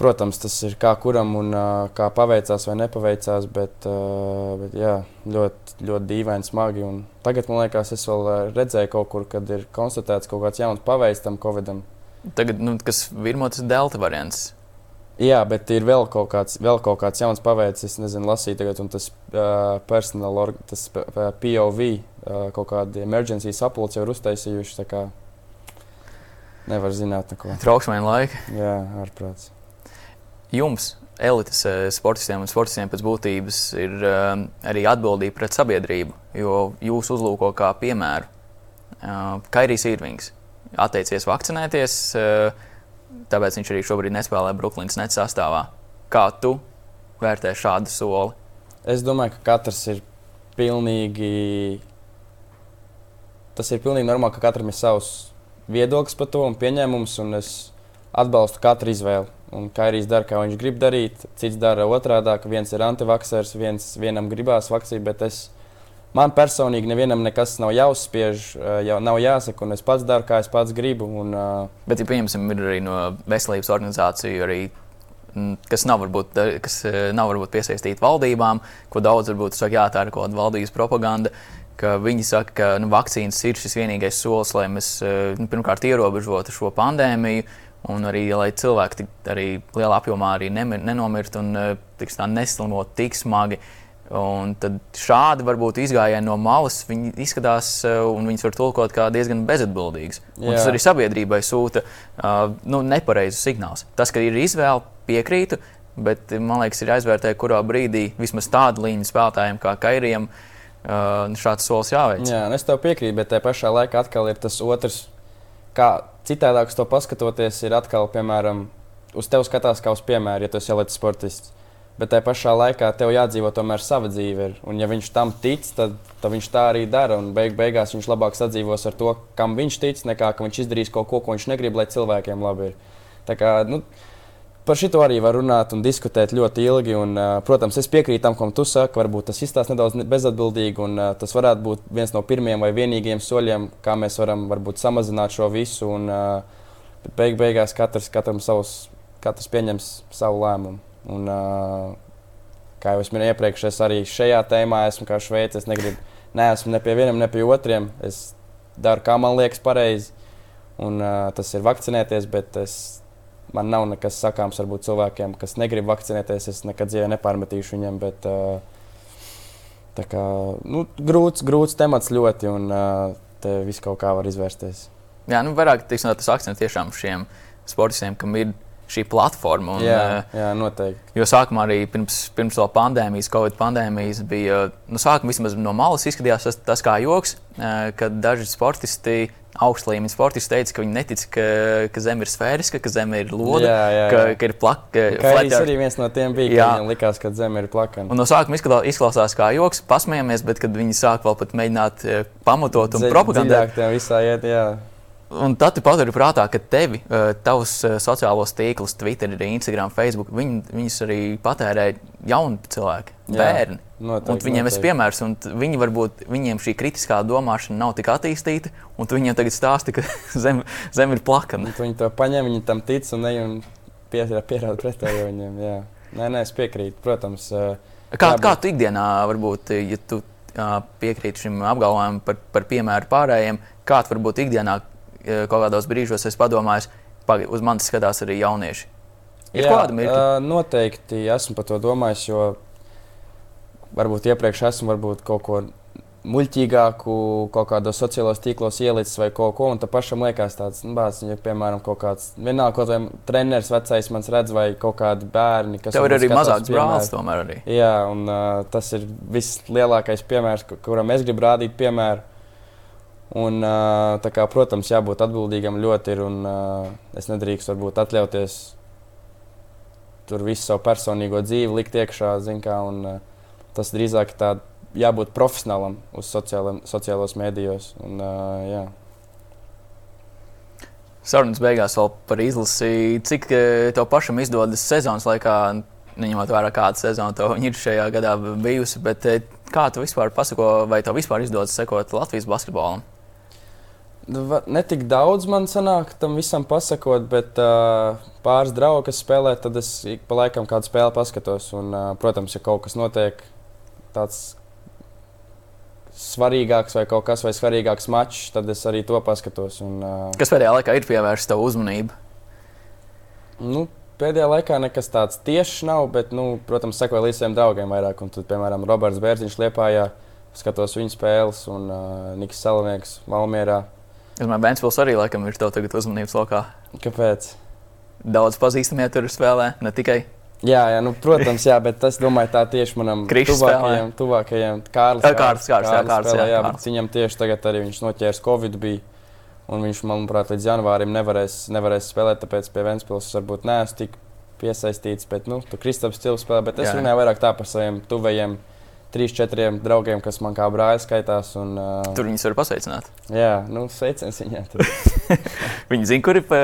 Protams, tas ir kā kuram un kā paveicās vai nepaveicās, bet, bet jā, ļoti, ļoti dīvaini, smagi. Un tagad man liekas, es vēl redzēju kaut kur, kad ir konstatēts kaut kāds jauns paveids tam Covidam. Tagad, nu, kas virmo tas delta variants. Jā, bet ir vēl kaut kāds, vēl kaut kāds jauns paveids. Es nezinu, lasīju tagad, un tas uh, personāla, tas POV, uh, kaut kādi emergency sapulci jau ir uztaisījuši. Nevar zināt neko. Trauksmēni laiki. Jā, ārprāts. Jums, elites sportistiem un sportistiem pēc būtības, ir uh, arī atbildība pret sabiedrību, jo jūs uzlūko kā piemēru. Uh, Kairijs Irvings atteicies vakcinēties. Tāpēc viņš arī šobrīd nespēlē Brooklynas net sastāvā. Kā tu vērtē šādu soli? Es domāju, ka katrs ir pilnīgi. Tas ir pilnīgi normāli, ka katram ir savs viedoklis par to un pieņēmums, un es atbalstu katru izvēli. Un Kairijs dara, kā viņš grib darīt, cits dara otrādi, ka viens ir antivaksers, viens vienam gribās vakcīnu, bet es Man personīgi nevienam nekas nav jāuzspiež, eh, jau nav jāsaka, un es pats daru, kā es pats gribu. Un, uh... Bet, ja pieņemsim, ir arī no veselības organizāciju, arī, kas nav varbūt, kas nav varbūt piesaistīti valdībām, ko daudz varbūt saka, jā, tā ir kaut kāda valdības propaganda. Viņi saka, ka nu, vakcīnas ir šis vienīgais solis, lai mēs nu, pirmkārt ierobežotu šo pandēmiju, un arī lai cilvēki arī lielā apjomā arī nenomirtu un tiks, neslimot tik smagi. Un tad šādi varbūt izgājieni no malas viņi izskatās, eh, un viņas var tulkot kā diezgan bezatbildīgas. Tas arī sabiedrībai sūta uh, nu, nepareizus signālus. Tas, ka ir izvēle, piekrītu, bet man liekas, ir jāizvērtē, kurā brīdī vismaz tādu līniju spēlētājiem kā Kairijam uh, šāds solis jāveic. Jā, es tev piekrītu, bet tajā pašā laikā atkal ir tas otrs, kā citādāk uz to paskatoties, ir atkal, piemēram, uz tevi skatās kā uz piemēru, ja tu esi elites sportists bet tajā pašā laikā tev jādzīvo tomēr sava dzīve. Ir. Un, ja viņš tam tic, tad, tad viņš tā arī dara. Un beig, beigās viņš labāk sadzīvos ar to, kam viņš tic, nekā ka viņš izdarīs kaut ko, ko viņš negrib, lai cilvēkiem labi ir. Tā kā, nu, Par šo arī var runāt un diskutēt ļoti ilgi. Un, protams, es piekrītu tam, ko tu saki. Varbūt tas izstāsta nedaudz bezatbildīgi, un tas varētu būt viens no pirmajiem vai vienīgajiem soļiem, kā mēs varam varbūt, samazināt šo visu. Un, beig, beigās katrs, savus, katrs pieņems savu lēmumu. Un, kā jau es minēju iepriekš, es arī šajā tēmā esmu kā šveicis. Es negribu, neesmu ne pie vienam, ne pie otriem. Es daru, kā man liekas, pareizi. Un, tas ir vakcinēties, bet es, man nav nekas sakāms varbūt cilvēkiem, kas negrib vakcinēties. Es nekad dzīvē nepārmetīšu viņiem. Bet, tā kā nu, grūts, grūts temats ļoti, un te viss kaut kā var izvērsties. Jā, nu, vairāk tiksim, tas akcents tiešām šiem sportistiem, kam ir šī platforma. Un, jā, jā, noteikti. Jo sākumā arī pirms, pirms pandēmijas, Covid pandēmijas, bija nu, sākumā vismaz no malas izskatījās tas, tas kā joks, kad daži sportisti. Augsta līmeņa sportisti teica, ka viņi netic, ka, ka Zeme ir sfēriska, ka Zeme ir loda, jā, jā, jā. Ka, ka ir plaka. Tas arī viens no tiem bija, ka viņiem likās, ka Zeme ir plakana. Un no sākuma izklausās kā joks, pasmējamies, bet kad viņi sāk vēl pat mēģināt eh, pamatot un propagandēt, tā visā iet, jā. Un tad tu paturi prātā, ka tevi, eh, tavs eh, sociālos tīklus, Twitter, Instagram, Facebook, viņi, viņus arī patērē jauni cilvēki, Jā, bērni. Noteikti, viņiem ir piemērs, un viņi varbūt viņiem šī kritiskā domāšana nav tik attīstīta, un tu viņiem tagad stāsti, ka (laughs) zeme zem ir plakana. Viņi to paņem, viņi tam tic un ne un pierāda pretējo viņiem. Jā. Nē, nē, es piekrītu, protams. Eh, kā, kā tu ikdienā varbūt, ja tu piekrīti šim apgalvojumam par, par piemēru pārējiem, kā tu varbūt ikdienā kaut kādos brīžos es padomāju, pagaidi, uz manis skatās arī jaunieši. Ir Jā, kāda mirkļa? Uh, noteikti esmu par to domājis, jo varbūt iepriekš esmu varbūt kaut ko muļķīgāku, kaut kādos sociālos tīklos ielicis vai kaut ko, un tam pašam liekas tāds, nu, bāc, ja, piemēram, kaut kāds, vienalga, kaut vai treneris vecais mans redz, vai kaut kādi bērni, kas. Tev ir arī mazāks brālis, tomēr arī. Jā, un uh, tas ir vislielākais piemērs, kuram es gribu rādīt piemēru. Un, kā, protams, jābūt atbildīgam ļoti ir. Un, es nedrīkstu varbūt atļauties tur visu savu personīgo dzīvi likt iekšā. Kā, un, tas drīzāk tā jābūt profesionālam uz sociāliem, sociālos mēdījos. Un, jā. Sarunas beigās vēl par izlasi. Cik tev pašam izdodas sezonas laikā, neņemot vērā kāda sezona tev ir šajā gadā bijusi, bet kā tu vispār pasako, vai tev vispār izdodas sekot Latvijas basketbolam? Nu, ne tik daudz man sanāk tam visam pasakot, bet uh, pāris draugi, kas spēlē, tad es ik pa laikam kādu spēli paskatos. Un, uh, protams, ja kaut kas notiek tāds svarīgāks vai kaut kas vai svarīgāks mačs, tad es arī to paskatos. Un, uh, kas pēdējā laikā ir pievērsta tavu uzmanību? Nu, pēdējā laikā nekas tāds tiešs nav, bet, nu, protams, sekoju līdz saviem draugiem vairāk. Un tad, piemēram, Roberts Bērziņš Liepājā, skatos viņa spēles, un uh, Niks Salonieks Malmierā. Es domāju, Vēnspils arī laikam ir tev tagad uzmanības lokā. Kāpēc? Daudz pazīstamie tur spēlē, ne tikai. Jā, jā nu, protams, jā, bet tas, domāju, tā tieši manam tuvākajam, tuvākajiem Kārlis. Ā, Kārlis, Kārlis, jā, Kārlis, spēlē, jā, jā, Kārlis. viņam tieši tagad arī viņš noķērs Covid. Bija, un viņš, manuprāt, līdz janvārim nevarēs, nevarēs spēlēt, tāpēc pie Vēnspils varbūt neesmu tik piesaistīts. Bet, nu, tu Kristaps stils spēlē, bet es Jā. runāju vairāk tā par saviem tuvajiem. Trīs, četriem draugiem, kas man kā brāļi skaitās. Un, uh, Tur viņus var pasveicināt. jā, nu, sveiciens tur. (laughs) Viņi zina, kuri pa,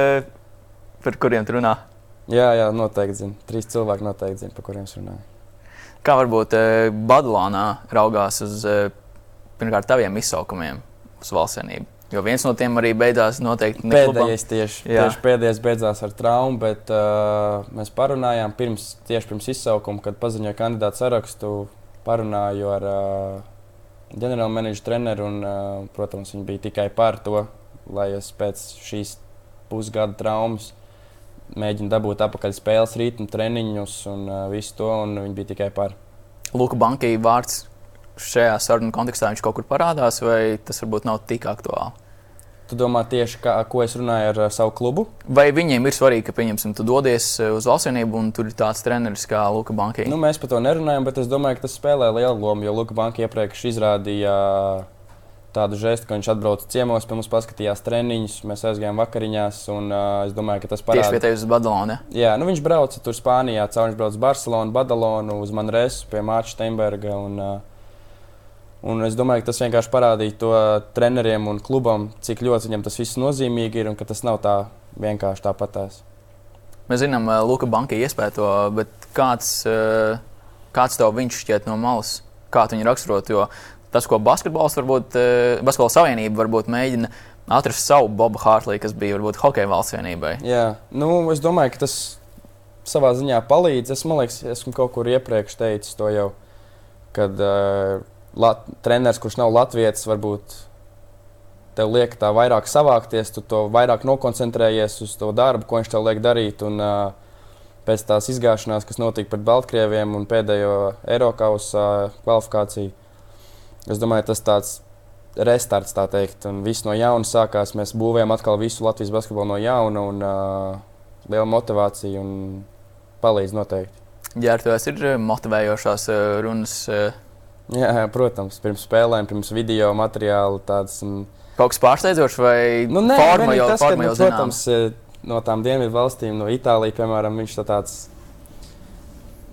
par kuriem tu runā. jā, jā, noteikti zinu. Trīs cilvēki noteikti zina, par kuriem es runāju. Kā varbūt eh, Badalonā raugās uz eh, pirmkārt taviem izsaukumiem uz valstsienību? Jo viens no tiem arī beidzās noteikti. Pēdējais tieši, Jā. tieši pēdējais beidzās ar traumu, bet uh, mēs parunājām pirms, tieši pirms izsaukuma, kad paziņoja kandidātu sarakstu. Parunāju ar uh, ģenerāla menedžera treneru, un, uh, protams, viņi bija tikai par to, lai es pēc šīs pusgada traumas mēģinu dabūt atpakaļ spēles ritmu, treniņus un uh, visu to, un viņi bija tikai par. Luka Bankai vārds šajā sarunu kontekstā viņš kaut kur parādās, vai tas varbūt nav tik aktuāli? Tu domā tieši, kā, ko es runāju ar uh, savu klubu? Vai viņiem ir svarīgi, ka, pieņemsim, tu dodies eh, uz valstsienību un tur ir tāds treneris kā Luka Bankai? Nu, mēs par to nerunājam, bet es domāju, ka tas spēlē lielu lomu. Jo Luka Banka iepriekš izrādīja tādu žestu, ka viņš atbrauca ciemos, pie mums paskatījās treniņus, mēs aizgājām vakariņās. Un, uh, es domāju, ka tas Tieši pie tevis uz Badalonu. Ja? Jā, nu, viņš brauca tur Spānijā, caur viņš brauca uz Barcelonu, Badalonu, uz Manresu, pie Mārča Steinberga. Un, uh, un es domāju, ka tas vienkārši parādīja to treneriem un klubam, cik ļoti viņam tas viss nozīmīgi ir un ka tas nav tā vienkārši tāpatās. Mēs zinām, ka Luka Banka iespēja to, bet kāds, eh, kāds tev viņš šķiet no malas? Kā viņu raksturot? Jo tas, ko basketbols varbūt, basketbola savienība varbūt mēģina atrast savu Bobu Hārtlī, kas bija varbūt hokeja valsts vienībai. Jā, nu, es domāju, ka tas savā ziņā palīdz. Es domāju, ka esmu kaut kur iepriekš teicis to jau, kad uh, lat, treneris, kurš nav latvietis, varbūt tev liek tā vairāk savākties, tu to vairāk nokoncentrējies uz to darbu, ko viņš tev liek darīt. Un, uh, pēc tās izgāšanās, kas notika pret Baltkrieviem un pēdējo Eiropas uh, kvalifikāciju, es domāju, tas tāds restarts, tā teikt, un viss no jauna sākās. Mēs būvējam atkal visu Latvijas basketbolu no jauna, un uh, liela motivācija un palīdz noteikti. Jā, ar to ir eh, motivējošās runas. eh, Jā, jā, protams, pirms spēlēm, pirms video materiāla tāds. Un, Kaut kas pārsteidzošs vai nu, nē, forma jau, tas, ka, forma nu, jau zināma? protams, eh, no tām dienvidu valstīm, no Itālijas, piemēram, viņš tā tāds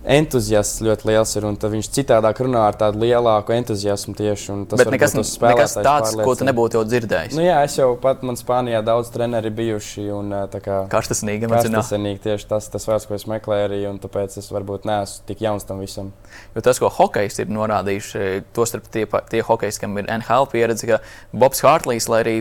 entuziasts ļoti liels ir, viņš citādāk runā ar tādu lielāku entuziasmu tieši. un Tas varbūt nekas, nekas tāds, ko tu nebūtu jau dzirdējis. Nu, jā, es jau pat man Spānijā daudz treneri bijuši. Un, tā kā Karstasnīgi emocionāli. Karstasenīgi tieši tas, tas vārds, ko es meklēju arī, un tāpēc es varbūt neesmu tik jauns tam visam. Jo tas, ko hokejs ir norādījuši, tostarp tie, tie hokeji, kam ir NHL pieredze, ka Bobs Hārtlīs, lai arī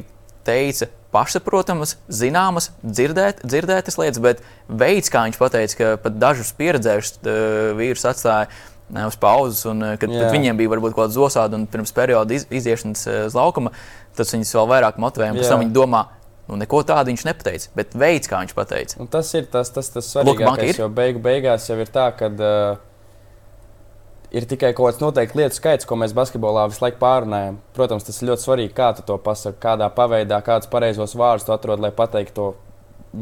teica pašsaprotamas, zināmas, dzirdēt, dzirdētas lietas, bet veids, kā viņš pateica, ka pat dažus pieredzējušus uh, vīrus atstāja ne, uz pauzes, un uh, kad pat viņiem bija varbūt kaut kāda zosāda un pirms perioda iz, iziešanas uz laukuma, tas viņus vēl vairāk motivēja. Pēc tam viņi domā, nu neko tādu viņš nepateica, bet veids, kā viņš pateica. Un tas ir tas, tas, tas svarīgākais, ir? jo beigu beigās jau ir tā, ka uh, ir tikai kaut kāds noteikts lietu skaits, ko mēs basketbolā visu laiku pārunājam. Protams, tas ir ļoti svarīgi, kā tu to pasaki, kādā paveidā, kādus pareizos vārdus tu atrod, lai pateiktu to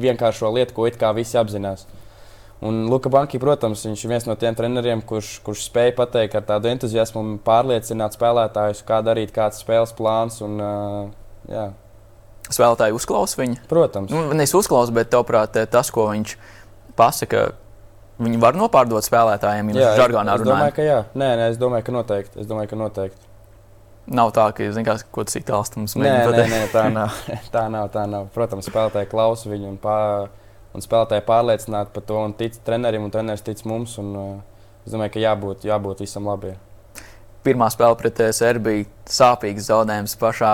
vienkāršo lietu, ko it kā visi apzinās. Un Luka Banki, protams, viņš ir viens no tiem treneriem, kurš, kurš spēj pateikt ar tādu entuziasmu un pārliecināt spēlētājus, kā darīt, kāds spēles plāns. Un, uh, Spēlētāji uzklausa viņu. protams. Nu, Nevis uzklausa, bet tavuprāt, tas, ko viņš pasaka, viņi var nopārdot spēlētājiem, ja Jā, viņš žargonā es domāju, ka jā. Nē, nē, es domāju, ka noteikti. Es domāju, ka noteikti. Nav tā, ka, kā, ko tas itālis mums Nē, mēģina nē, pateikt. nē, tā nav. (laughs) tā nav. Tā nav. Protams, spēlētāji klausa viņu un, pā, un spēlētāji pārliecināti par to un tic trenerim un treneris tic mums. Un, uh, es domāju, ka jābūt, jābūt visam labi. Pirmā spēle pret eh, Serbiju - sāpīgs zaudējums pašā,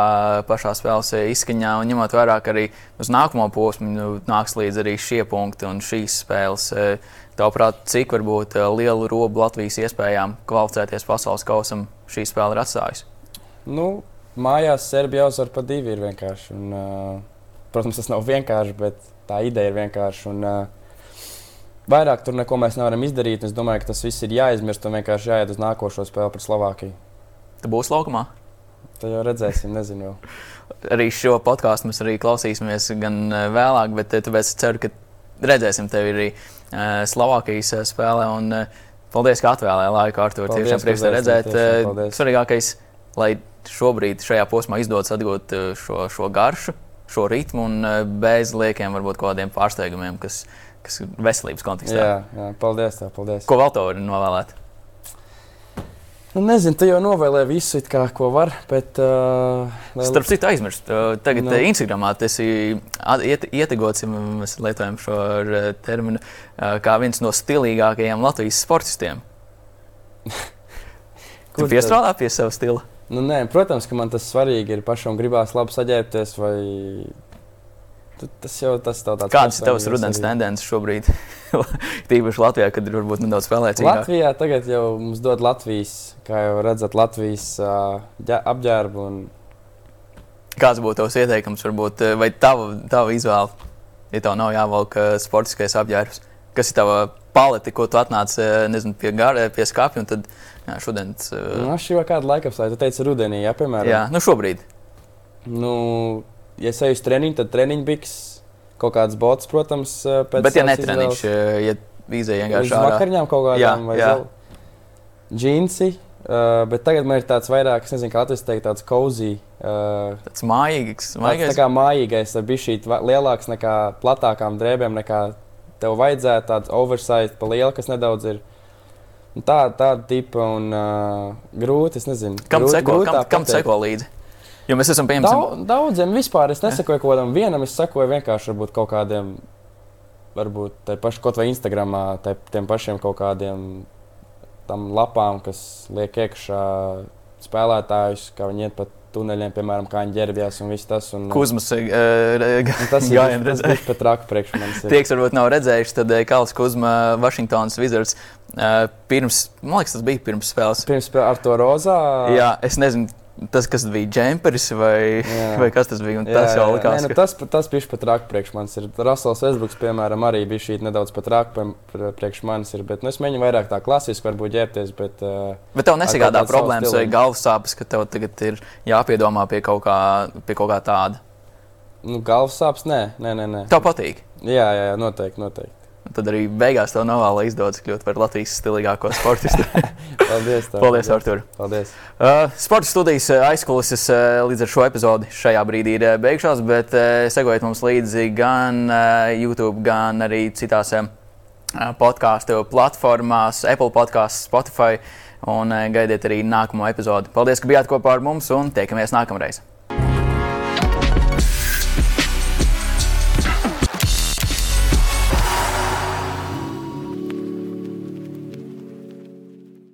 pašā spēles eh, izskaņā. Un ņemot vērā, ka arī uz nākamo posmu nu, nāks līdzi arī šie punkti un šīs spēles. eh, Tavuprāt, cik varbūt lielu robu Latvijas iespējām kvalificēties pasaules kausam šī spēle ir atstājusi? Nu, mājās Serbija jāuzvar pa divi ir vienkārši. Un, uh, protams, tas nav vienkārši, bet tā ideja ir vienkārša. Un, uh, vairāk tur neko mēs nevaram izdarīt. Es domāju, ka tas viss ir jāizmirst un vienkārši jāiet uz nākošo spēli pret Slovākiju. Tu būsi laukumā? Tad jau redzēsim, nezinu. Jau. (laughs) Arī šo podkāstu mēs arī klausīsimies gan eh, vēlāk, bet eh, tāpēc ceru, ka redzēsim tevi arī uh, Slovākijas spēlē. Un, uh, paldies, ka atvēlēji laiku, Artur. Tiešām prieks te redzēt. Tiešām, Svarīgākais, lai šobrīd šajā posmā izdodas atgūt šo, šo garšu, šo ritmu un bez liekiem varbūt kādiem pārsteigumiem, kas, kas ir veselības kontekstā. Jā, jā paldies, tev, paldies. Ko vēl tev var novēlēt? Nu, nezinu, tu jau novēlēji visu, kā, ko var. Bet, uh, lai... Starp citu, aizmirst. Tagad no. Nu. Instagramā tas ir iet, ietegots, ja mēs lietojam šo terminu, kā viens no stilīgākajiem Latvijas sportistiem. (laughs) Kur tu piestrādā pie sava stila? Nu, nē, protams, ka man tas svarīgi ir pašam gribās labi saģērbties vai Tas jau tas tāds - kādas ir tavas rudens tendences šobrīd? (laughs) Tīpaši Latvijā, kad ir varbūt nedaudz spēlēts. Latvijā tagad jau mums dod Latvijas, kā jau redzat, Latvijas uh, apģērbu. Un... Kāds būtu tavs ieteikums, varbūt, vai tava, tava izvēle, ja tev nav jāvalk sportiskais apģērbs? Kas ir tava palete, ko tu atnāc nezinu, pie, gar, pie skāpja? Tad jā, šodien. Uh... Nu, šī jau kāda laika apstākļa, tu teici rudenī, jā, piemēram. Jā, nu šobrīd. Nu, ja es eju uz treniņu, tad treniņu biks, kaut kāds bots, protams, pēc Bet, ja netreniņš, ja izēja vienkārši ar vakariņām kaut kādām jā, vai jā. džinsi. Uh, bet tagad man ir tāds vairāk, es nezinu, kā Latvijas teikt, tāds cozy. Uh, tāds mājīgs, mājīgais. Tāds tā kā mājīgais, bija šī lielāks nekā platākām drēbēm, nekā tev vajadzētu. Tāds oversize, pa lielu, kas nedaudz ir. Tā, tāda tipa un uh, grūti, es nezinu. Kam grūti, seko, grūti kam, kam seko līdzi? Jo mēs esam pieņemti. Daudz, daudziem vispār es nesakoju kaut kādam vienam, es sakoju vienkārši kaut kādiem, varbūt tā pašā, kaut vai Instagramā, tai, tiem pašiem kaut kādiem tam lapām, kas liek iekšā spēlētājus, kā viņi iet pa tuneļiem, piemēram, kā viņi ģērbjas un viss tas. Un, Kuzmas uh, tas ir (laughs) gājums pat raku priekš manis. Tie, kas varbūt nav redzējuši, tad Kāls Kuzma, Vašingtonas Wizards, uh, pirms, man liekas, tas bija pirms spēles. Pirms spēles ar to rozā. Jā, es nezinu tas, kas bija džemperis vai, jā. vai kas tas bija. Tas jā, jau likās. Nē, nu, tas tas bija pat rāk priekš manis. Rasels Vesbruks, piemēram, arī bija šī nedaudz pat rāk priekš manis. Ir, bet, nu, es mēģinu vairāk tā klasiski varbūt ģērbties. Bet, bet tev nesagādā problēmas vai galvas sāpes, ka tev tagad ir jāpiedomā pie kaut kā, pie kaut kā tāda? Nu, galvas sāpes nē, nē, nē. nē. Tev patīk? Jā, jā, jā noteikti. noteikti. Tad arī beigās tev novēlu izdodas kļūt par Latvijas stilīgāko (laughs) sportistu. paldies, tev, paldies, Artur. Paldies. Uh, sporta studijas uh, aizkulises uh, līdz ar šo epizodi šajā brīdī ir uh, beigušās, bet uh, sekojiet mums līdzi gan uh, YouTube, gan arī citās uh, podkāstu platformās, Apple podkāstā, Spotify. Un uh, gaidiet arī nākamo epizodi. Paldies, ka bijāt kopā ar mums un tiekamies nākamreiz!